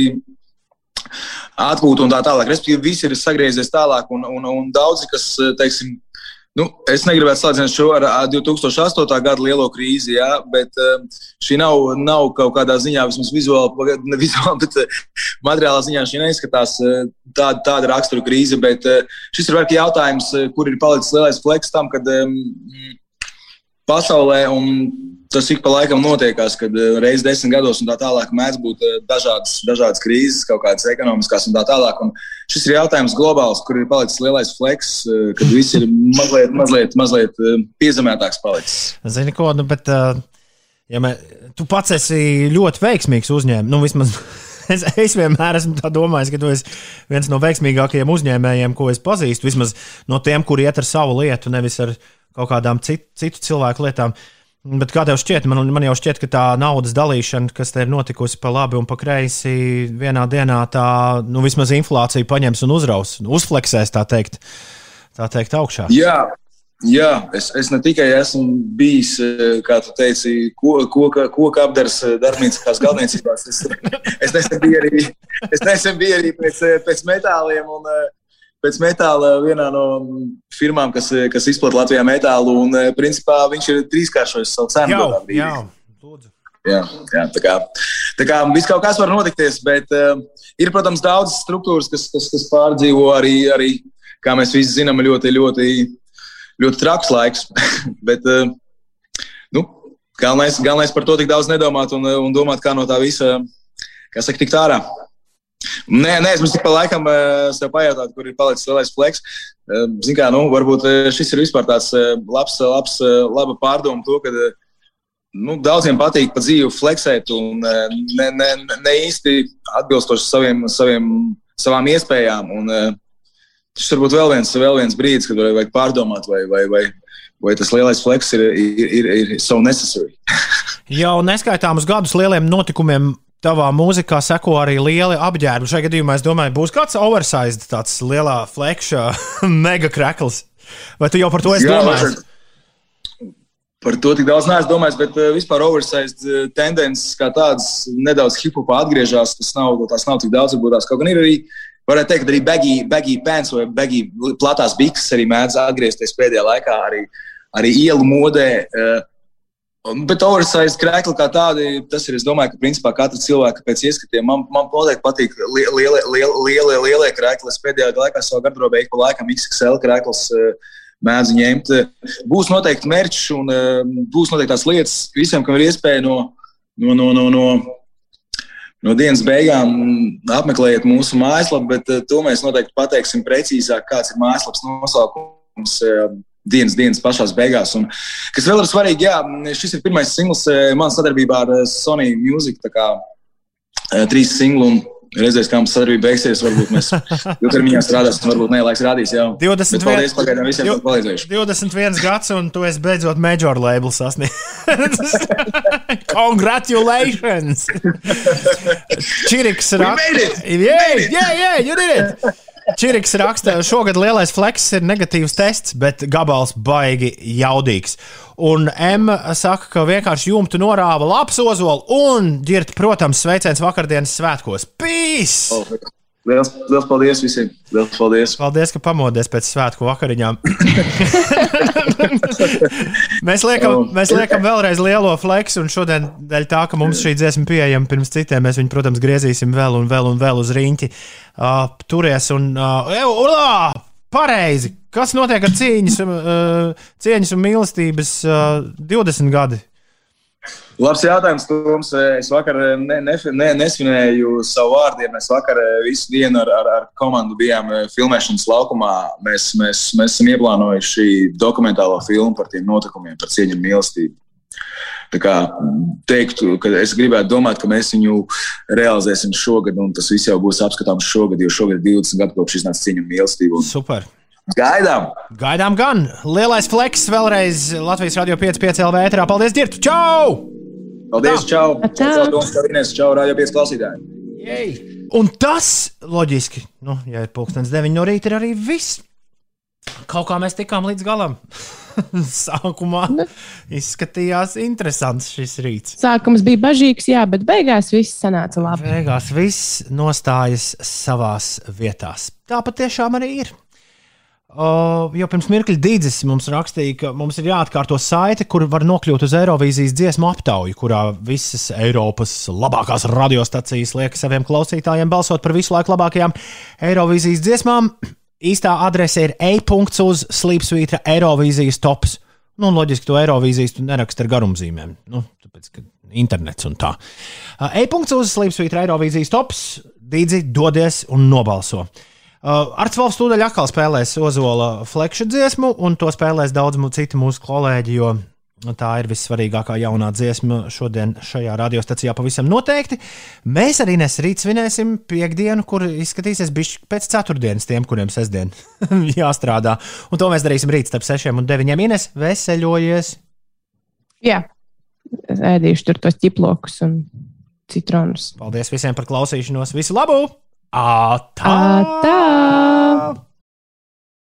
atpūta un tā tālāk. Respektīvi, viss ir sagriezies tālāk, un, un, un daudzi, kas, eh, teiksim, Nu, es negribētu salīdzināt šo ar ā, 2008. gada lielo krīzi, jā, bet uh, šī nav, nav kaut kādā ziņā, vismaz vizuāli, ne vizuāli bet uh, materiālā ziņā šī neizskatās uh, tāda, tāda rakstura krīze. Bet šis ir vairāk jautājums, kur ir palicis lielais fleks tam, kad pasaulē, un tas ik pa laikam notiekās, kad reizes desmit gados un tā tālāk mēdz būt dažādas, dažādas krīzes, kaut kādas ekonomiskas un tā tālāk. Un šis ir jautājums globāls, kur ir palicis lielais fleks, uh, kad viss ir mazliet, mazliet, mazliet uh, piezemētāks palicis. Zini, ko, nu, bet, uh, ja mē, tu pats esi ļoti veiksmīgs uzņēmējs, nu, vismaz es, es vienmēr esmu domājis, ka tu esi viens no veiksmīgākajiem uzņēmējiem, ko es pazīstu. Vismaz no tiem, kuri iet ar savu lietu, nevis ar kaut kādām citu, citu cilvēku lietām. Bet kā tev šķiet, man, man jau šķiet, ka tā naudas dalīšana, kas te ir notikusi pa labi un pa kreisi, vienā dienā tā, nu, vismaz inflācija paņems un uzraus, uzfleksēs, tā teikt, tā teikt augšā. Jā, jā es, es ne tikai esmu bijis, eh, kā tu teici, ko- koka, koka apdars eh, darbnīcās galvniecībās. Es, es nesen biju arī, es nesen biju arī pēc, eh, pēc metāliem un eh, pēc metāla vienā no firmām, kas, kas izplatīja Latvijā metālu. Un, eh, principā, viņš ir trīskāršojis savu cenu. Jā, jā, lūdzu. Jā, jā, tā kā, tā kā viss kaut kas var notikties, bet uh, ir, protams, daudzas struktūras, kas, kas, kas pārdzīvo arī, arī, kā mēs visi zinām, ļoti, ļoti, ļoti traks laiks. bet, uh, nu, galvenais, galvenais par to tik daudz nedomāt un, un domāt, kā no tā visa, kā saka, tikt ārā. Nē, nē, es mums tik pa laikam uh, sev pajautāt, kur ir palicis lielais fleks. Uh, Ziniet, kā, nu, varbūt uh, šis ir vispār tāds labs, labs, laba pārdoma to, ka nu, daudziem patīk pa dzīvi fleksēt un eh, ne, ne, ne- īsti atbilstoši saviem, saviem, savām iespējām. Un, eh, šis varbūt vēl viens, vēl viens brīdis, kad vajag pārdomāt, vai, vai, vai, vai tas lielais fleks ir, ir, ir, ir so necessary. Jau neskaitāmus gadus lieliem notikumiem. Tavā mūzikā seko arī lieli apģērbi. Šajā gadījumā, es domāju, būs kāds oversized, tāds lielā flekša, mega krekls. Vai tu jau par to esi domājis? Par to tik daudz neesmu domājis, bet uh, vispār oversized uh, tendences kā tādas nedaudz hip-hopā atgriežas. Tas nav, tās nav tik daudz, varbūt tās kaut gan ir arī. Varētu teikt, arī baggy, baggy pants vai baggy platās bikses arī mēdz atgriezties pēdējā laikā, arī, arī ielu modē. Uh, Bet oversize krēkli kā tādi, tas ir, es domāju, ka principā katra cilvēka pēc ieskatiem. Man, man noteikti patīk li- lielie, lielie, lielie, krēkli. Es pēdējā laikā savā gardrobē ik pa laikam XXL krēkls eh, mēdzu ņemt. Būs noteikti mērķis un eh, būs noteikti tās lietas visiem, kam ir iespēja no, no, no, no, no, no dienas beigām apmeklējiet mūsu mājaslapu, bet eh, to mēs noteikti pateiksim precīzāk, kāds ir mājaslapas nosaukums. Dienas, dienas pašā beigās. Un, kas vēl ir svarīgi, jā, šis ir pirmais singls eh, manā sadarbībā ar eh, Sony Music. tā Kā, eh, trīs singli, un redzēs, kā mums sadarbība beigsies. Varbūt mēs ilgtermiņā strādāsim, varbūt ne, laiks rādīs. Jā. 21 Bet paldies pagaidām visiem, kas palīdzējuši. 21 gads, un tu esi beidzot major label sasniedzis. Congratulations! Čiriks raksta. Yeah, yeah, yeah, you did it! Čiriks raksta, šogad lielais fleks ir negatīvs tests, bet gabals baigi jaudīgs. Un M saka, ka vienkārši jumtu norāva labs ozols un ģirt, protams, sveiciens vakardienas svētkos. Peace! Oh, Liels, liels paldies visiem! Liels paldies! Paldies, ka pamodies pēc svētku vakariņām. mēs, liekam, mēs liekam vēlreiz lielo fleksu, un šodien, dēļ tā, ka mums šī dziesma pieejama pirms citiem, mēs viņu, protams, griezīsim vēl un vēl un vēl uz rīņķi. Uh, turies un. Uh, ew, urā! Pareizi! Kas notiek ar cīņas, uh, cieņas un mīlestības uh, 20 gadi? Labs jautājums, Toms. Es vakar ne, ne, ne, nesvinēju savu vārdiem. Mēs vakar visu dienu ar, ar, ar komandu bijām eh, filmēšanas laukumā. Mēs, mēs, mēs esam ieplānojuši dokumentālo filmu par tiem notikumiem, par cieņu un mīlestību. Tā kā teiktu, ka es gribētu domāt, ka mēs viņu realizēsim šogad, un tas viss jau būs apskatāms šogad, jo šogad ir 20 gadu kopš iznāca cieņa un mīlestība. Un Super! Gaidām! Gaidām gan! Lielais fleks vēlreiz Latvijas radio 5,5 LV ēterā. Paldies, Dirtu! Čau! Paldies! Čau! Čau. Čau, Toms, čau, Ines! Čau, Radio 5 klausītāji! Jej! Un tas, loģiski, nu, ja ir pulkstenis 9 no rīta, ir arī viss. Kaut kā mēs tikām līdz galam. Sākumā izskatījās interesants šis rīts. Sākums bija bažīgs, jā, bet beigās viss sanāca labi. Beigās viss nostājas savās vietās. Tā patiešām arī ir. O, jau pirms mirkļa Dīdzis mums rakstīja, ka mums ir jāatkārto saite, kur var nokļūt uz Eirovīzijas dziesmu aptauju, kurā visas Eiropas labākās radiostacijas liek saviem klausītājiem balsot par visu laiku labākajām Eirovīzijas dziesmām. Īstā adrese ir e-punkts uz slīpsvītra Eirovīzijas tops. Nu, loģiski, to Eirovīzijas tu neraksti ar garumzīmēm. Nu, tāpēc, ka internets un tā. E-punkts uz slīpsvītra Eirovīzijas tops. Dīdzi dodies un nobalso. Uh, Arts Valsts tūdaļ atkal spēlēs Ozola flekšu dziesmu, un to spēlēs daudz citi mūsu kolēģi, jo tā ir vissvarīgākā jaunā dziesma šodien šajā radiostacijā pavisam noteikti. Mēs arī nesrīt svinēsim piekdienu, kur izskatīsies bišķi pēc ceturtdienas tiem, kuriem sestdien jāstrādā. Un to mēs darīsim rīt starp 6 un 9. Ines, veseļojies! Jā, es ēdīšu tur tos ķiplokus un citronus. Paldies visiem par klausīšanos! Visu labu! Ā, tā! Ā, tā!